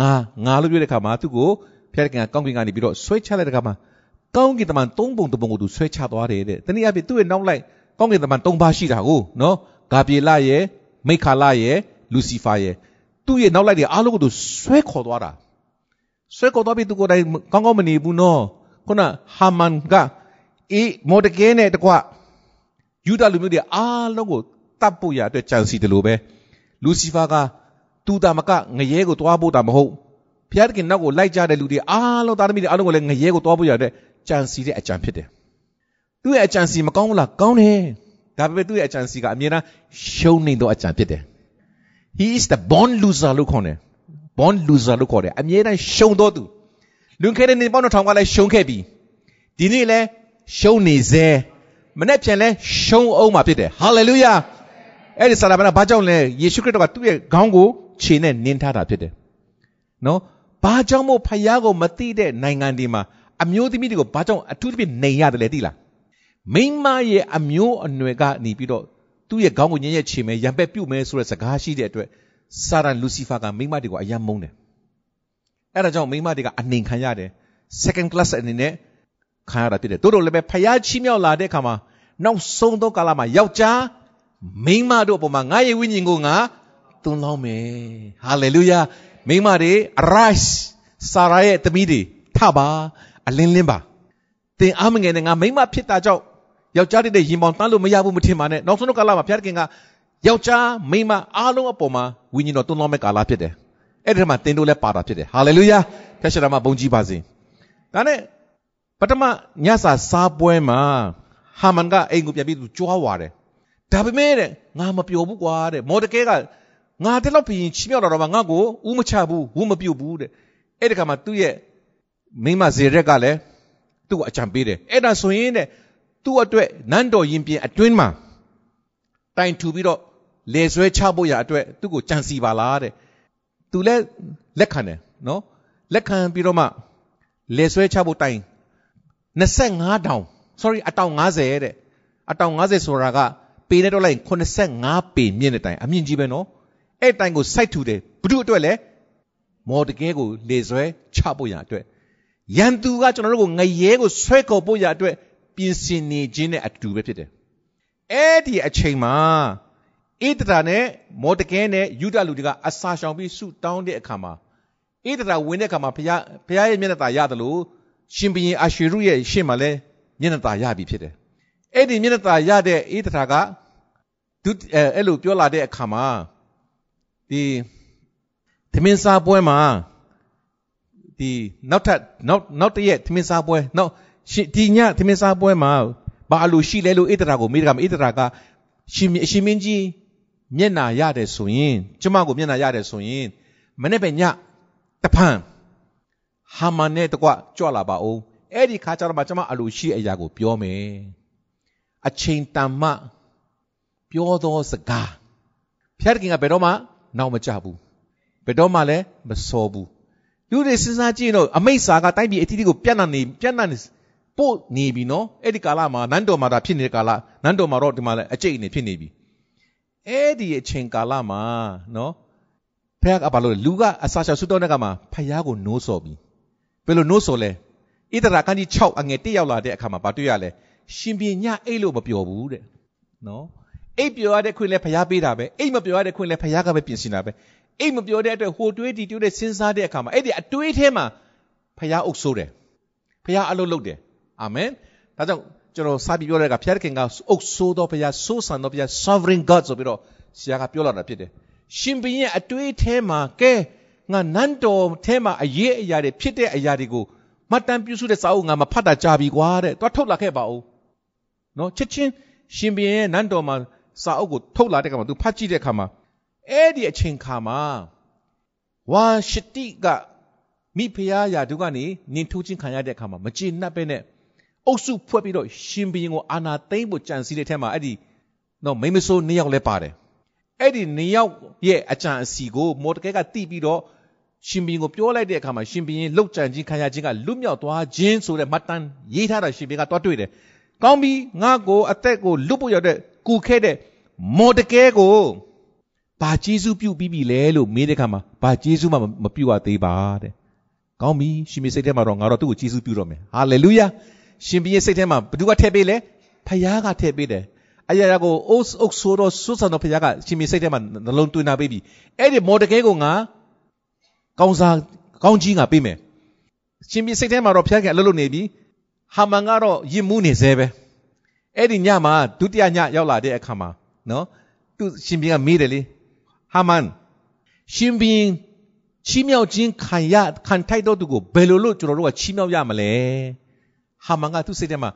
ငါငါလို့ပြောတဲ့အခါမှာသူ့ကိုဘုရားကကောင်းကင်ကနေပြီးတော့ဆွဲချလိုက်တဲ့အခါမှာကောင်းကင်တမန်သုံးပုံတစ်ပုံကိုသူဆွဲချသွားတယ်တဲ့တနည်းအားဖြင့်သူ့ရဲ့နောက်လိုက် ကောင်းကင်တမန်သုံးပါးရှိတာကိုနော်ဂါပြေလရဲ့မိခါလရဲ့လူစီဖာရဲ့သူ့ရဲ့နောက်လိုက်တွေအားလုံးကိုသူဆွဲခေါ်သွားတာဆွဲခေါ်သွားပြီးသူကိုယ်တိုင်ကောင်းကောင်းမနေဘူးနော်ခုနဟာမန်ကအေးမော်ဒကဲနဲ့တကွယူဒလူမျိုးတွေအားလုံးကိုတတ်ဖို့ရအတွက်ကြံစီတယ်လို့ပဲလူစီဖာကသူတာမကငရဲကိုတွားဖို့တာမဟုတ်ဘုရားသခင်နောက်ကိုလိုက်ကြတဲ့လူတွေအားလုံးသားသမီးတွေအားလုံးကိုလည်းငရဲကိုတွားဖို့ရတဲ့ကြံစီတဲ့အကြံဖြစ်တယ် သူ့ရဲ့အကြံစီမကောင်းဘူးလားကောင်းတယ်ဒါပေမဲ့သူ့ရဲ့အကြံစီကအမြဲတမ်းရှုံးနေသောအကြံဖြစ်တယ် he is the born loser လို့ခေါ်တယ် born loser လို့ခေါ်တယ်အမြဲတမ်းရှုံးတော့သူလွန်ခဲ့တဲ့နေ့ပေါင်းတော့ထောင်ကလည်းရှုံးခဲ့ပြီဒီနေ့လည်းရှုံးနေစေမနေ့ပြန်လဲရှုံးအောင်မှာဖြစ်တယ် hallelujah အဲ့ဒီစာရမဏဘာကြောင့်လဲယေရှုခရစ်တော်ကသူ့ရဲ့ခေါင်းကိုခြေနဲ့နင်းထားတာဖြစ်တယ်နော်ဘာကြောင့်မို့ဖယားကိုမသိတဲ့နိုင်ငံတွေမှာအမျိုးသမီးတွေကိုဘာကြောင့်အထူးသဖြင့်နေရတယ်လဲသိလား မိန်းမရဲ့အမျိုးအနွယ်ကနေပြီးတော့သူ့ရဲ့ခေါင်းကိုညင်ရဲ့ခြေမဲ့ရံပက်ပြုတ်မဲ့ဆိုတဲ့စကားရှိတဲ့အတွက်စာရန်လူစီဖာကမိန်းမတွေကိုအယံမုန်းတယ်အဲ့ဒါကြောင့်မိန်းမတွေကအနှင်ခံရတယ် second class အနေနဲ့ခံရတာဖြစ်တယ်တို့တို့လည်းပဲဖယားချီးမြှောက်လာတဲ့အခါမှာနောက်ဆုံးသောကာလမှာယောက်ျားမိန်းမတို့အပေါ်မှာငါရဲ့ဝိညာဉ်ကိုငါသွန်လောင်းမယ်ဟာလေလုယာမိန်းမတွေ arise စာရာရဲ့သမီးတွေထပါအလင်းလင်းပါသင်အားမငယ်နဲ့ငါမိန်းမဖြစ်တာကြောင့် ယောက်ျားတွေရင်ပေါင်တန်းလို့မရဘူးမထင်ပါနဲ့နောက်ဆုံးတော့ကာလမှာဘုရားခင်ကယောက်ျားမိန်းမအားလုံးအပေါ်မှာဝိညာဉ်တော်သွန်လောင်းမဲ့ကာလဖြစ်တယ်အဲ့ဒီမှာသင်တို့လည်းပါတာဖြစ်တယ်ဟာလေလုယာဖျက်ရှာမှာဘုန်းကြီးပါစေဒါနဲ့ပထမညစာစားပွဲမှာဟာမန်ကအိမ်ကိုပြန်ပြီးသူကြွားဝါတယ်ဒါပေမဲ့တဲ့ငါမပျော်ဘူးကွာတဲ့မော်ဒကဲကငါတဲ့လောက်ပြင်ချီမြောက်တော့မှငါ့ကိုဥမချဘူးဝုမပြုတ်ဘူးတဲ့အဲ့ဒီခါမှာသူ့ရဲ့မိမဇေရက်ကလည်းသူ့ကိုအကြံပေးတယ်အဲ့ဒါဆိုရင်တဲ့ သူ့အတွက်နန်းတော်ရင်ပြင်အတွင်းမှာတိုင်ထူပြီးတော့လေဆွဲချဖို့ရအတွက်သူ့ကိုကြံစီပါလားတဲ့သူလည်းလက်ခံတယ်နော်လက်ခံပြီးတော့မှလေဆွဲချဖို့တိုင်25တောင် sorry အတောင်90တဲ့အတောင်90ဆိုတာကပေနဲ့တော့လိုက်85ပေမြင့်တဲ့တိုင်အမြင့်ကြီးပဲနော်အဲ့တိုင်ကိုစိုက်ထူတယ်ဘု து အတွက်လဲမော်တကဲကိုလေဆွဲချဖို့ရအတွက်ရန်သူကကျွန်တော်တို့ကိုငရဲကိုဆွဲခေါ်ဖို့ရအတွက် ပြင်ဆင်နေခြင်းနဲ့အတူပဲဖြစ်တယ်အဲ့ဒီအချိန်မှာဣဒရာနဲ့မော်တကဲနဲ့ယူဒလူတွေကအစာရှောင်ပြီးဆုတောင်းတဲ့အခါမှာဣဒရာဝင်တဲ့အခါမှာဘုရားဘုရားရဲ့မျက်နှာသာရတယ်လို့ရှင်ဘုရင်အာရှေရုရဲ့ရှေ့မှာလဲမျက်နှာသာရပြီဖြစ်တယ်အဲ့ဒီမျက်နှာသာရတဲ့ဣဒရာကဒုအဲအဲ့လိုပြောလာတဲ့အခါမှာဒီသမင်းစားပွဲမှာဒီနောက်ထပ်နောက်နောက်တရက်သမင်းစားပွဲနောက် ဒီညသမင်းစားပွဲမှာဘာလို့ရှိလဲလို့ဣဒရာကိုမိဒရာမဣဒရာကရှင်အရှင်မင်းကြီးမျက်နာရတယ်ဆိုရင်ကျမကိုမျက်နာရတယ်ဆိုရင်မနေ့ပဲညတဖန်ဟာမန်နဲ့တကွကြွလာပါအောင်အဲ့ဒီခါကျတော့မှကျမအလိုရှိအရာကိုပြောမယ်အချိန်တန်မှပြောသောစကားဖျားတခင်ကဘယ်တော့မှနောက်မကြဘူးဘယ်တော့မှလည်းမစောဘူးလူတွေစဉ်းစားကြည့်တော့အမိတ်စာကတိုက်ပြည်အတီးတီးကိုပြန့်နှံ့နေပြန့်နှံ့နေ ပို့နေပြီနော်အဲ့ဒီကာလမှာနန်းတော်မှာဒါဖြစ်နေတဲ့ကာလနန်းတော်မှာတော့ဒီမှာလည်းအကျိတ်နေဖြစ်နေပြီအဲ့ဒီအချိန်ကာလမှာနော်ဖះကဘာလို့လူကအစာရှောက်ဆုတောင်းတဲ့ကမှာဖះကိုနိုးစော်ပြီဘယ်လိုနိုးစော်လဲဣသရာခန်းကြီး6အငယ်1ရောက်လာတဲ့အခါမှာဘာတွေ့ရလဲရှင်ပြညအိတ်လို့မပျော်ဘူးတဲ့နော်အိတ်ပျော်ရတဲ့ခွင့်လဲဖះပေးတာပဲအိတ်မပျော်ရတဲ့ခွင့်လဲဖះကပဲပြင်ဆင်တာပဲအိတ်မပျော်တဲ့အတွက်ဟိုတွေးဒီတွေးတဲ့စဉ်းစားတဲ့အခါမှာအဲ့ဒီအတွေးထဲမှာဖះအုပ်ဆိုးတယ်ဖခင်အလုပ်လုပ်တယ် အာမင်ဒါကြောင့်ကျွန်တော်စာပြီးပြောတဲ့ကဖခင်ကအုပ်ဆိုးသောဖခင်စိုးစံသောဖခင် sovereign god ဆိုပြီးတော့ဆရာကပြောလာတာဖြစ်တယ်ရှင်ဘုရင်အတွေးထဲမှာကဲငါနန်းတော်ထဲမှာအရေးအရာတွေဖြစ်တဲ့အရာတွေကိုမှတ်တမ်းပြုစုတဲ့စာအုပ်ငါမဖတ်တာကြာပြီကွာတဲ့တွားထုတ်လာခဲ့ပါဦးနော်ချက်ချင်းရှင်ဘုရင်ရဲ့နန်းတော်မှာစာအုပ်ကိုထုတ်လာတဲ့အခါမှာသူဖတ်ကြည့်တဲ့အခါမှာအဲ့ဒီအချိန်ခါမှာဝါရှတိကမိဖုရားရာသူကနေနင်ထိုးချင်းခံရတဲ့အခါမှာမကျေနပ်ပဲနဲ့ အုပ်စုဖွဲ့ပြီးတော့ရှင်ဘုရင်ကိုအာနာသိမ့်ဖို့ကြံစည်တဲ့ထဲမှာအဲ့ဒီနော်မိမဆိုးနှစ်ယောက်လည်းပါတယ်အဲ့ဒီနှစ်ယောက်ရဲ့အကြံအစီကိုမော်ဒကဲကတိပြီးတော့ရှင်ဘုရင်ကိုပြောလိုက်တဲ့အခါမှာရှင်ဘုရင်လှုပ်ကြံခြင်းခံရခြင်းကလွတ်မြောက်သွားခြင်းဆိုတဲ့မှတ်တမ်းရေးထားတာရှင်ဘုရင်ကတွားတွေ့တယ်။ကောင်းပြီငါကိုအသက်ကိုလွတ်ဖို့ရတဲ့ကူခဲ့တဲ့မော်ဒကဲကိုဘာကျေးဇူးပြုပြီးပြီလဲလို့မေးတဲ့အခါမှာဘာကျေးဇူးမှမပြုရသေးပါတဲ့။ကောင်းပြီရှင်ဘုရင်စိတ်ထဲမှာတော့ငါတော့သူ့ကိုကျေးဇူးပြုတော့မယ်။ဟာလေလုယာ။ ရှင်ဘုရင်စိတ်ထဲမှာဘသူကထည့်ပေးလဲ။ဖခင်ကထည့်ပေးတယ်။အရာရာကိုအုပ်အုပ်ဆိုးတော့ဆွဆန်တော့ဖခင်ကရှင်ဘုရင်စိတ်ထဲမှာနှလုံးသွင်းထားပေးပြီ။အဲ့ဒီမော်ဒကဲကိုငါကောင်းစားကောင်းကြီးငါပေးမယ်ရှင်ပြစိတ်ထဲမှာတော့ဖျားခင်အလုပ်လုပ်နေပြီဟာမန်ကတော့ယစ်မှုနေသေးပဲအဲ့ဒီညမှာဒုတိယညရောက်လာတဲ့အခါမှာနော်သူရှင်ပြကမေးတယ်လေဟာမန်ရှင်ပြချီးမြှောက်ခြင်းခံရခံထိုက်တော့သူကိုဘယ်လိုလုပ်ကျွန်တော်တို့ကချီးမြှောက်ရမလဲ ဟာမန်ကသူ့စိတ်ထဲမှာ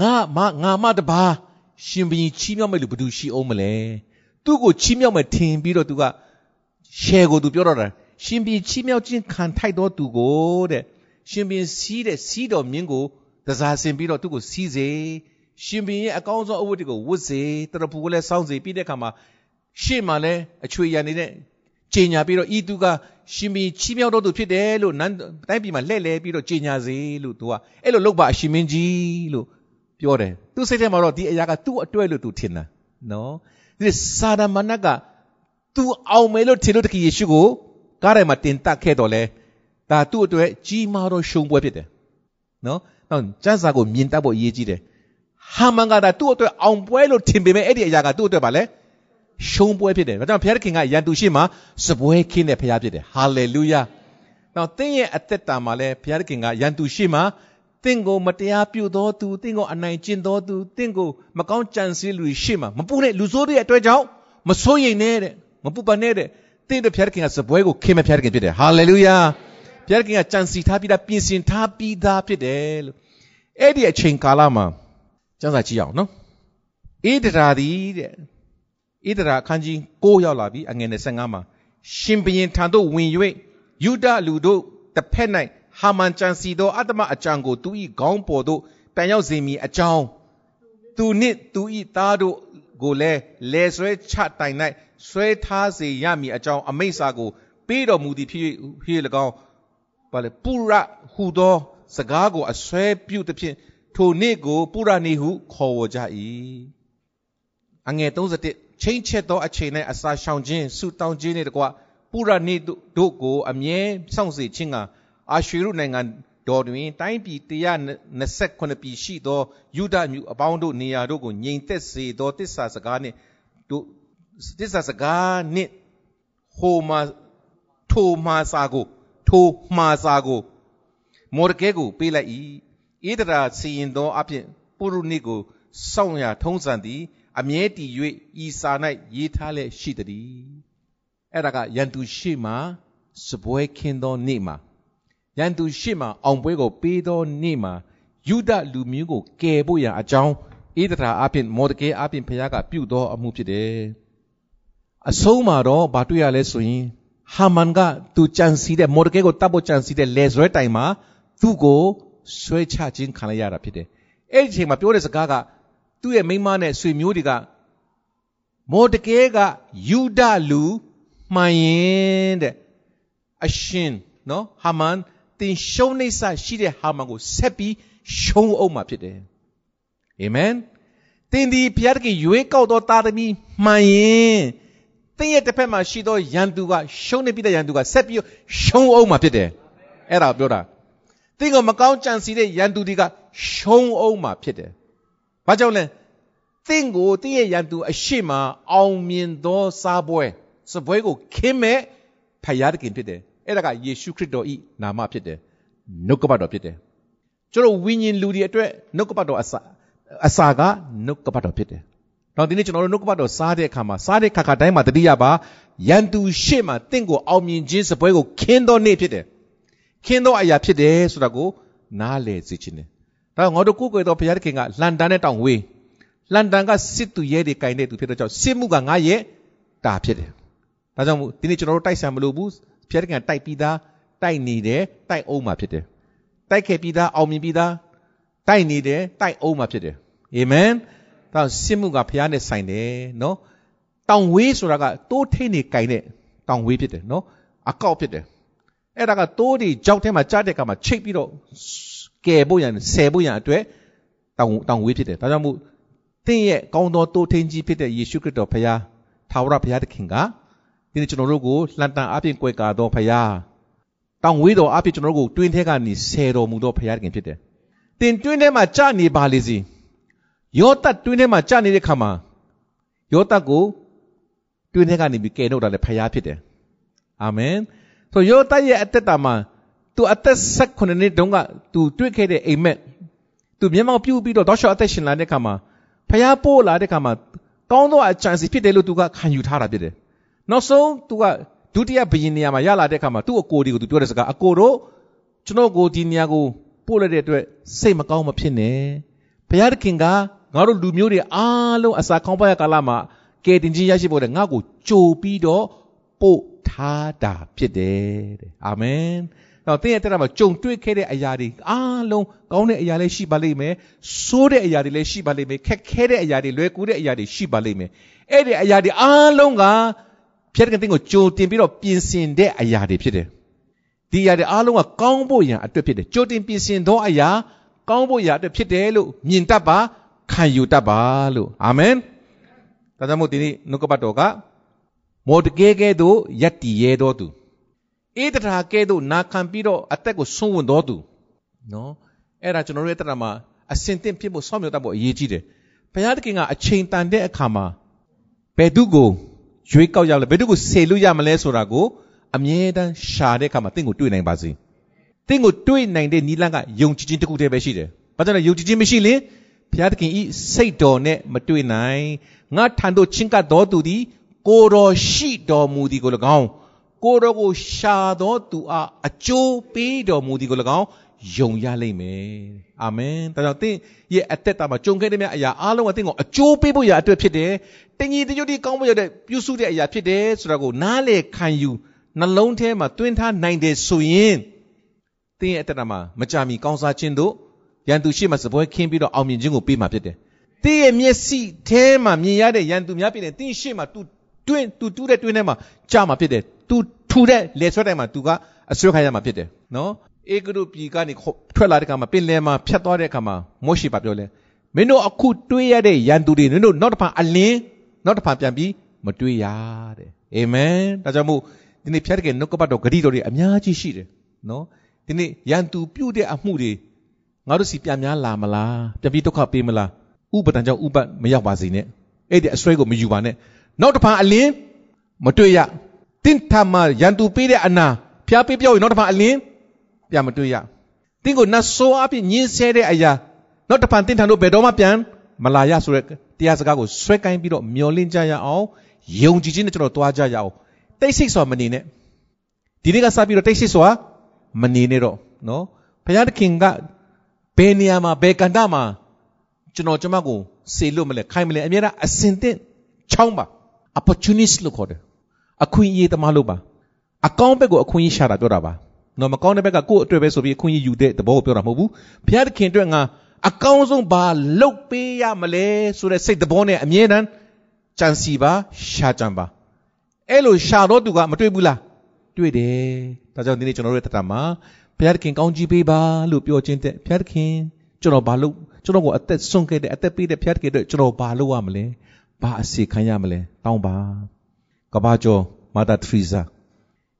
ငါမငါမတပါရှင်ဘရင်ချီးမြှောက်မယ်လို့ဘယ်သူရှိအောင်မလဲသူ့ကိုချီးမြှောက်မယ်ထင်ပြီးတော့သူကရှယ်ကိုသူပြောတော့တာရှင်ဘီချီးမြှောက်ခြင်းခံထိုက်သောသူကိုတဲ့ရှင်ဘီစီးတဲ့စီးတော်မြင်းကိုတစားဆင်ပြီးတော့သူ့ကိုစီးစေရှင်ဘီရဲ့အကောင်းဆုံးအဝတ်တွေကိုဝတ်စေတရပူကိုလည်းစောင်းစေပြီးတဲ့အခါမှာရှေ့မှာလည်းအချွေရံနေတဲ့ ကြေညာပြီးတော့ဤသူကရှင်ဘီချီးမြှောက်တော်သူဖြစ်တယ်လို့နန်းတိုင်းပြည်မှာလှည့်လဲပြီးတော့ကြေညာစေလို့သူကအဲ့လိုလုပ်ပါအရှင်မင်းကြီးလို့ပြောတယ်သူစိတ်ထဲမှာတော့ဒီအရာကသူ့အတွက်လို့သူထင်တာနော်ဒီစာဒမနကသူအောင်မယ်လို့ထင်လို့တခါယေရှုကိုကားထဲမှာတင်တက်ခဲ့တော့လဲဒါသူ့အတွက်ကြီးမားသောရှုံးပွဲဖြစ်တယ်နော်နောက်ကျမ်းစာကိုမြင်တတ်ဖို့အရေးကြီးတယ်ဟာမန်ကဒါသူ့အတွက်အောင်ပွဲလို့ထင်ပေမဲ့အဲ့ဒီအရာကသူ့အတွက်ပါလဲ ရှုံးပွဲဖြစ်တယ်ဒါကြောင့်ဘုရားခင်ကရန်သူရှိမှစပွဲခင်းတဲ့ဘုရားဖြစ်တယ်ဟာလေလုယာနောက်သင်ရဲ့အသက်တာမှာလဲဘုရားခင်ကရန်သူရှိမှတင့်ကိုမတရားပြုသောသူတင့်ကိုအနိုင်ကျင့်သောသူတင့်ကိုမကောင်းကြံစည်လူရှိမှမပူနဲ့လူဆိုးတွေအတွက်ကြောင့်မစိုးရိမ်နဲ့တဲ့မပူပါနဲ့တဲ့တင့်တို့ဖျားခင်ကစပွဲကိုခင်မဖျားခင်ဖြစ်တယ်ဟာလေလုယာဖျားခင်ကကြံစီထားပြီးသားပြင်ဆင်ထားပြီးသားဖြစ်တယ်လို့အဲ့ဒီအချိန်ကာလမှာကျမ်းစာကြည့်အောင်နော်ဣဒရာသည်တဲ့ ဣဒရာအခန်းကြီး6ရောက်လာပြီအငယ်25မှာရှင်ဘရင်ထံသို့ဝင်၍ယူဒလူတို့တစ်ဖက်၌ဟာမန်ကြံစီသောအတ္တမအကြံကိုသူ၏ခေါင်းပေါ်သို့တန်ရောက်စေမည်အကြောင်းသူနှင့်သူ၏သားတို့ကိုလည်းလဲဆွဲချတိုင်၌ဆွဲထားစေရမည်အကြောင်းအမိန့်စာကို ပေးတော်မူသည်ဖြစ်ဖြစ်၎င်းဘာလဲပုရဟူသော စကားကိုအဆွဲပြုသဖြင့်ထိုနေ့ကို ပုရနေဟုခေါ်ဝေါ်ကြ၏အငယ်31 ချိန်ချက်သောအချိန်၌အစာရှောင်ခြင်းဆုတောင်းခြင်းနှင့်တကွပုရနေတို့ကိုအမြဲစောင့်စေခြင်းကအာရွှေရုနိုင်ငံတော်တွင်တိုင်းပြည်129ပြည်ရှိသောယူဒမြို့အပေါင်းတို့နေရာတို့ကိုငြိမ်သက်စေသောတစ္ဆာစကားနှင့်တို့တစ္ဆာစကားနှင့်ဟိုမှာထိုမှာစာကိုထိုမှာစာကိုမော်ဒကဲကိုပေးလိုက်၏ဣဒရာစီရင်သောအဖြစ်ပုရုနိကိုစောင့်ရထုံးစံသည် အမြဲတည်၍ဤစာ၌ရေးထားလျက်ရှိသည်အဲ့ဒါကယန်သူရှိမှစပွဲခင်းသောနေ့မှာရန်သူရှေ့မှာအောင်ပွဲကိုပေးသောနေ့မှာယူဒလူမျိုးကိုကယ်ဖို့ရန်အကြောင်းဣဒရာအပြင်မော်ဒကဲအပြင်ဖခင်ကပြုသောအမှုဖြစ်တယ်။အဆုံးမှာတော့ဘာတွေ့ရလဲဆိုရင်ဟာမန်ကသူကြံစီတဲ့မော်ဒကဲကိုတပ်ဖို့ကြံစီတဲ့လေဇွဲတိုင်မှာသူ့ကိုဆွဲချခြင်းခံလိုက်ရတာဖြစ်တယ်။အဲ့ဒီအချိန်မှာပြောတဲ့စကားက သူ့ရဲ့မိန်းမနဲ့ဆွေမျိုးတွေကမော်ဒကဲကယူဒလူမှန်ရင်တဲ့အရှင်နော်ဟာမန်တင်ရှုံးနေစရှိတဲ့ဟာမန်ကိုဆက်ပြီးရှုံးအောင်မှာဖြစ်တယ်အာမင်တင်ဒီဘုရားတခင်ရွေးကောက်သောသားသမီးမှန်ရင်တင်းရဲ့တစ်ဖက်မှာရှိသောယန်သူကရှုံးနေပြီးတဲ့ယန်သူကဆက်ပြီးရှုံးအောင်မှာဖြစ်တယ်အဲ့ဒါပြောတာတင်းကမကောင်းကြံစီတဲ့ယန်သူတွေကရှုံးအောင်မှာဖြစ်တယ် ဘာကြောင့်လဲတင်းကိုတင်းရဲ့ယန်သူအရှိမအောင်မြင်သောစားပွဲစပွဲကိုခင်းမဲ့ဖယားတခင်ဖြစ်တယ်အဲ့ဒါကယေရှုခရစ်တော်ဤနာမဖြစ်တယ်နှုတ်ကပတ်တော်ဖြစ်တယ်ကျွန်တော်ဝိညာဉ်လူတွေအတွက်နှုတ်ကပတ်တော်အစာအစာကနှုတ်ကပတ်တော်ဖြစ်တယ်။နောက်ဒီနေ့ကျွန်တော်တို့နှုတ်ကပတ်တော်စားတဲ့အခါမှာစားတဲ့ခါခါတိုင်းမှာတတိယပါရန်သူရှေ့မှာတင့်ကိုအောင်မြင်ခြင်းစပွဲကိုခင်းသောနေ့ဖြစ်တယ်။ခင်းသောအရာဖြစ်တယ်ဆိုတာကိုနားလည်စေခြင်းတယ်။ ဒါငါတို့ကိုယ်ကိုယ်တော်ဘုရားသခင်ကလန်တန်နဲ့တောင်ဝေးလန်တန်ကစစ်သူရဲတွေကင်တဲ့သူဖြစ်တဲ့ကြောင့်စစ်မှုကငါရဲ့တာဖြစ်တယ်။ဒါကြောင့်မို့ဒီနေ့ကျွန်တော်တို့တိုက်ဆံမလို့ဘူးဘုရားသခင်တိုက်ပြီးသားတိုက်နေတယ်တိုက်အောင်မှာဖြစ်တယ်။တိုက်ခဲ့ပြီးသားအောင်မြင်ပြီးသားတိုက်နေတယ်တိုက်အောင်မှာဖြစ်တယ်။အာမင်။ဒါစစ်မှုကဘုရားနဲ့ဆိုင်တယ်နော်။တောင်ဝေးဆိုတာကတိုးထိန်နေကင်တဲ့တောင်ဝေးဖြစ်တယ်နော်။အကောက်ဖြစ်တယ်။အဲ့ဒါကတိုးတွေကြောက်ထဲမှာကြားတဲ့အခါမှာချိတ်ပြီးတော့ ကယ်ဖို့ရန်ဆယ်ဖို့ရန်အတွက်တောင်တောင်ဝေးဖြစ်တယ်။ဒါကြောင့်မို့သင်ရဲ့ကောင်းသောတိုးထိန်ကြီးဖြစ်တဲ့ယေရှုခရစ်တော်ဘုရားထာဝရဘုရားသခင်ကဒီနေ့ကျွန်တော်တို့ကိုလှန်တန်အပြင်ကွယ်ကာသောဘုရားတောင်ဝေးတော်အပြင်ကျွန်တော်တို့ကိုတွင်းထဲကနေဆယ်တော်မူသောဘုရားသခင်ဖြစ်တယ်။သင်တွင်းထဲမှာကြာနေပါလေစီ။ယောသတ်တွင်းထဲမှာကြာနေတဲ့ခါမှာယောသတ်ကိုတွင်းထဲကနေပြီးကယ်ထုတ်တာလည်းဘုရားဖြစ်တယ်။အာမင်။ဆိုယောသတ်ရဲ့အသက်တာမှာ သူအသက်16နှစ်တုန်းကသူတွေ့ခဲ့တဲ့အိမ်မက်သူမျက်မှောက်ပြုပြီးတော့တောက်လျှောက်အသက်ရှင်လာတဲ့ခါမှာဖျားပို့လာတဲ့ခါမှာကောင်းသောအကြံစီဖြစ်တယ်လို့သူကခံယူထားတာဖြစ်တယ်။နောက်ဆုံးသူကဒုတိယဘယင်နေရာမှာရလာတဲ့ခါမှာသူ့အကိုဒီကိုသူပြောတဲ့စကားအကိုတို့ကျွန်တော်ကိုဒီနေရာကိုပို့လိုက်တဲ့အတွက်စိတ်မကောင်းမဖြစ်နဲ့။ဘုရားသခင်ကငါတို့လူမျိုးတွေအားလုံးအစာကောင်းပါရကာလမှာကယ်တင်ခြင်းရရှိဖို့တဲ့ငါ့ကိုကြိုပြီးတော့ပို့ထားတာဖြစ်တယ်တဲ့။အာမင်။ တော့တင်းရဲ့တက်တာမှာကြုံတွေ့ခဲ့တဲ့အရာတွေအားလုံးကောင်းတဲ့အရာလည်းရှိပါလိမ့်မယ်ဆိုးတဲ့အရာတွေလည်းရှိပါလိမ့်မယ်ခက်ခဲတဲ့အရာတွေလွယ်ကူတဲ့အရာတွေရှိပါလိမ့်မယ်အဲ့ဒီအရာတွေအားလုံးကဖျက်တဲ့တင်းကိုကြိုတင်ပြီးတော့ပြင်ဆင်တဲ့အရာတွေဖြစ်တယ်ဒီအရာတွေအားလုံးကကောင်းဖို့ရန်အတွက်ဖြစ်တယ်ကြိုတင်ပြင်ဆင်သောအရာကောင်းဖို့ရအတွက်ဖြစ်တယ်လို့မြင်တတ်ပါခံယူတတ်ပါလို့အာမင်ဒါကြောင့်မို့ဒီနေ့နှုတ်ကပတ်တော်ကမော်တကဲကဲသို့ယက်တီရဲတော်သူ အေးတထာကဲသို့နာခံပြီးတော့အသက်ကိုဆုံးဝင်တော်သူနော်အဲ့ဒါကျွန်တော်တို့ရဲ့တရမှာအစင်သင့်ဖြစ်ဖို့ဆောင်းမြောက်တတ်ဖို့အရေးကြီးတယ်ဘုရားသခင်ကအချိန်တန်တဲ့အခါမှာဘယ်သူကိုရွေးကောက်ရမလဲဘယ်သူကိုဆေလို့ရမလဲဆိုတာကိုအမြဲတမ်းရှာတဲ့အခါမှာတင့်ကိုတွေ့နိုင်ပါစေတင့်ကိုတွေ့နိုင်တဲ့နီလန်းကယုံကြည်ခြင်းတစ်ခုတည်းပဲရှိတယ်ဘာကြောင့်လဲယုံကြည်ခြင်းမရှိရင်ဘုရားသခင်ဤစိတ်တော်နဲ့မတွေ့နိုင်ငါထံသို့ချင်းကပ်တော်သူသည်ကိုတော်ရှိတော်မူသည်ကို၎င်း ကိုတော်ကိုရှာသောသူအားအကျိုးပေးတော်မူသည်ကို၎င်းယုံရလိမ့်မယ်အာမင်ဒါကြောင့်သင်ရဲ့အသက်တာမှာကြုံခဲ့တဲ့မြတ်အရာအားလုံးကသင်ကိုအကျိုးပေးဖို့ရအတွက်ဖြစ်တယ်တင်ကြီးတညွတ်ဒီကောင်းဖို့ရတဲ့ပြုစုတဲ့အရာဖြစ်တယ်ဆိုတာကိုနားလေခံယူနှလုံးထဲမှာတွင်းထားနိုင်တယ်ဆိုရင်သင်ရဲ့အသက်တာမှာမကြမီကောင်းစားခြင်းတို့ရန်သူရှိမှစပွဲခင်းပြီးတော့အောင်မြင်ခြင်းကိုပေးမှာဖြစ်တယ်သင်ရဲ့မျက်စိထဲမှာမြင်ရတဲ့ရန်သူများဖြစ်တယ်သင်ရှိမှ तू တွင်းသူတူးတဲ့တွင်းထဲမှာကြာမှာဖြစ်တယ်သူထူတဲ့လေဆွဲတိုင်းမှာသူကအဆွဲခိုင်းရမှာဖြစ်တယ်နော်ဧကရုပြည်ကနေထွက်လာတဲ့အခါမှာပင်လယ်မှာဖြတ်သွားတဲ့အခါမှာမောရှိပါပြောလဲမင်းတို့အခုတွေးရတဲ့ရန်သူတွေမင်းတို့နောက်တစ်ဖန်အလင်းနောက်တစ်ဖန်ပြန်ပြီးမတွေးရတဲ့အာမင်ဒါကြောင့်မို့ဒီနေ့ဖျက်တဲ့နှုတ်ကပတ်တော်ဂတိတော်တွေအများကြီးရှိတယ်နော်ဒီနေ့ရန်သူပြုတ်တဲ့အမှုတွေငါတို့စီပြန်များလာမလားပြန်ပြီးဒုက္ခပေးမလားဥပဒံကြောင့်ဥပမရောက်ပါစေနဲ့အဲ့ဒီအစွဲကိုမယူပါနဲ့ နောက်တစ်ဖန်အလင်းမတွေ့ရတင့်ထမရန်သူပေးတဲ့အနာဖျားပေးပြောက်ရင်နောက်တစ်ဖန်အလင်းပြန်မတွေ့ရ။တင်းကိုနတ်ဆိုးအဖြစ်ညှင်းဆဲတဲ့အရာနောက်တစ်ဖန်တင်းထန်တို့ဘယ်တော့မှပြန်မလာရဆိုတဲ့တရားစကားကိုဆွဲကိုင်းပြီးတော့မျောလင့်ကြရအောင်ယုံကြည်ခြင်းနဲ့ကျွန်တော်တွားကြရအောင်တိတ်ဆိတ်စွာမနေနဲ့ဒီနေ့ကစပြီးတော့တိတ်ဆိတ်စွာမနေနဲ့တော့နော်ဘုရားသခင်ကဘယ်နေရာမှာဘယ်ကန္တမှာကျွန်တော်ကျမကိုစေလို့မလဲခိုင်းမလဲအများအားအစင်တင်ချောင်းပါ opportunist လို့ခေါ်တယ်အခွင့်အရေးသမားလို့ပါအကောင်းဘက်ကိုအခွင့်အရေးရှာတာပြောတာပါနော်မကောင်းတဲ့ဘက်ကကိုယ့်အတွက်ပဲဆိုပြီးအခွင့်အရေးယူတဲ့သဘောကိုပြောတာမဟုတ်ဘူးဘုရားသခင်အတွက်ငါအကောင်းဆုံးဘာလုပ်ပေးရမလဲဆိုတဲ့စိတ်သဘောနဲ့အမြဲတမ်းကြံစီပါရှာကြံပါအဲ့လိုရှာတော့သူကမတွေ့ဘူးလားတွေ့တယ်ဒါကြောင့်ဒီနေ့ကျွန်တော်တို့ရဲ့တတမှာဘုရားသခင်ကောင်းကြီးပေးပါလို့ပြောခြင်းတဲ့ဘုရားသခင်ကျွန်တော်ဘာလို့ကျွန်တော်ကိုအသက်ဆုံးခဲ့တဲ့အသက်ပေးတဲ့ဘုရားသခင်အတွက်ကျွန်တော်ဘာလုပ်ရမလဲ ဘာအစီခံရမလဲတောင်းပါကဘာကျော်မာတာထရီဇာ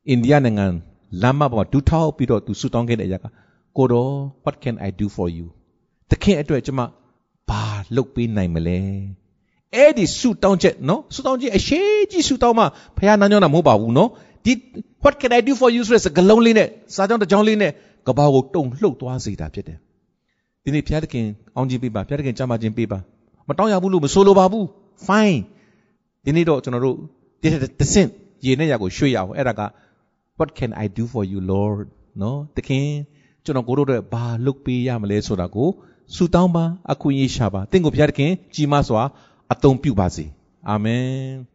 အိန္ဒိယနိုင်ငံလမ်းမပေါ်မှာဒူးထောက်ပြီးတော့သူဆူတောင်းခဲ့တဲ့အရာကကိုတော် what can i do for you တခင်အတွက်ကျွန်မဘာလုပ်ပေးနိုင်မလဲအဲ့ဒီဆူတောင်းချက်နော်ဆူတောင်းချက်အရှိကြီးဆူတောင်းမှဖခင်နာညောင်းတာမဟုတ်ပါဘူးနော်ဒီ what can i do for you ဆိုတဲ့စကားလုံးလေးနဲ့စာကြောင်းတစ်ကြောင်းလေးနဲ့ကဘာကိုတုံလှုပ်သွားစေတာဖြစ်တယ်ဒီနေ့ဘုရားသခင်အောင်ကြီးပေးပါဘုရားသခင်ကြမ်းပါခြင်းပေးပါမတောင်းရဘူးလို့မဆိုလိုပါဘူး fine ဒီနေ့တော့ကျွန်တော်တို့တဆင့်ရေနဲ့ရာကိုရွှေ့ရအောင်အဲ့ဒါက what can i do for you lord နော်သခင်ကျွန်တော်ကိုတို့အတွက်ဘာလုပ်ပေးရမလဲဆိုတာကိုဆူတောင်းပါအခွင့်အရေးရှာပါတင့်ကိုဘုရားသခင်ကြီးမားစွာအသုံးပြုပါစေအာမင်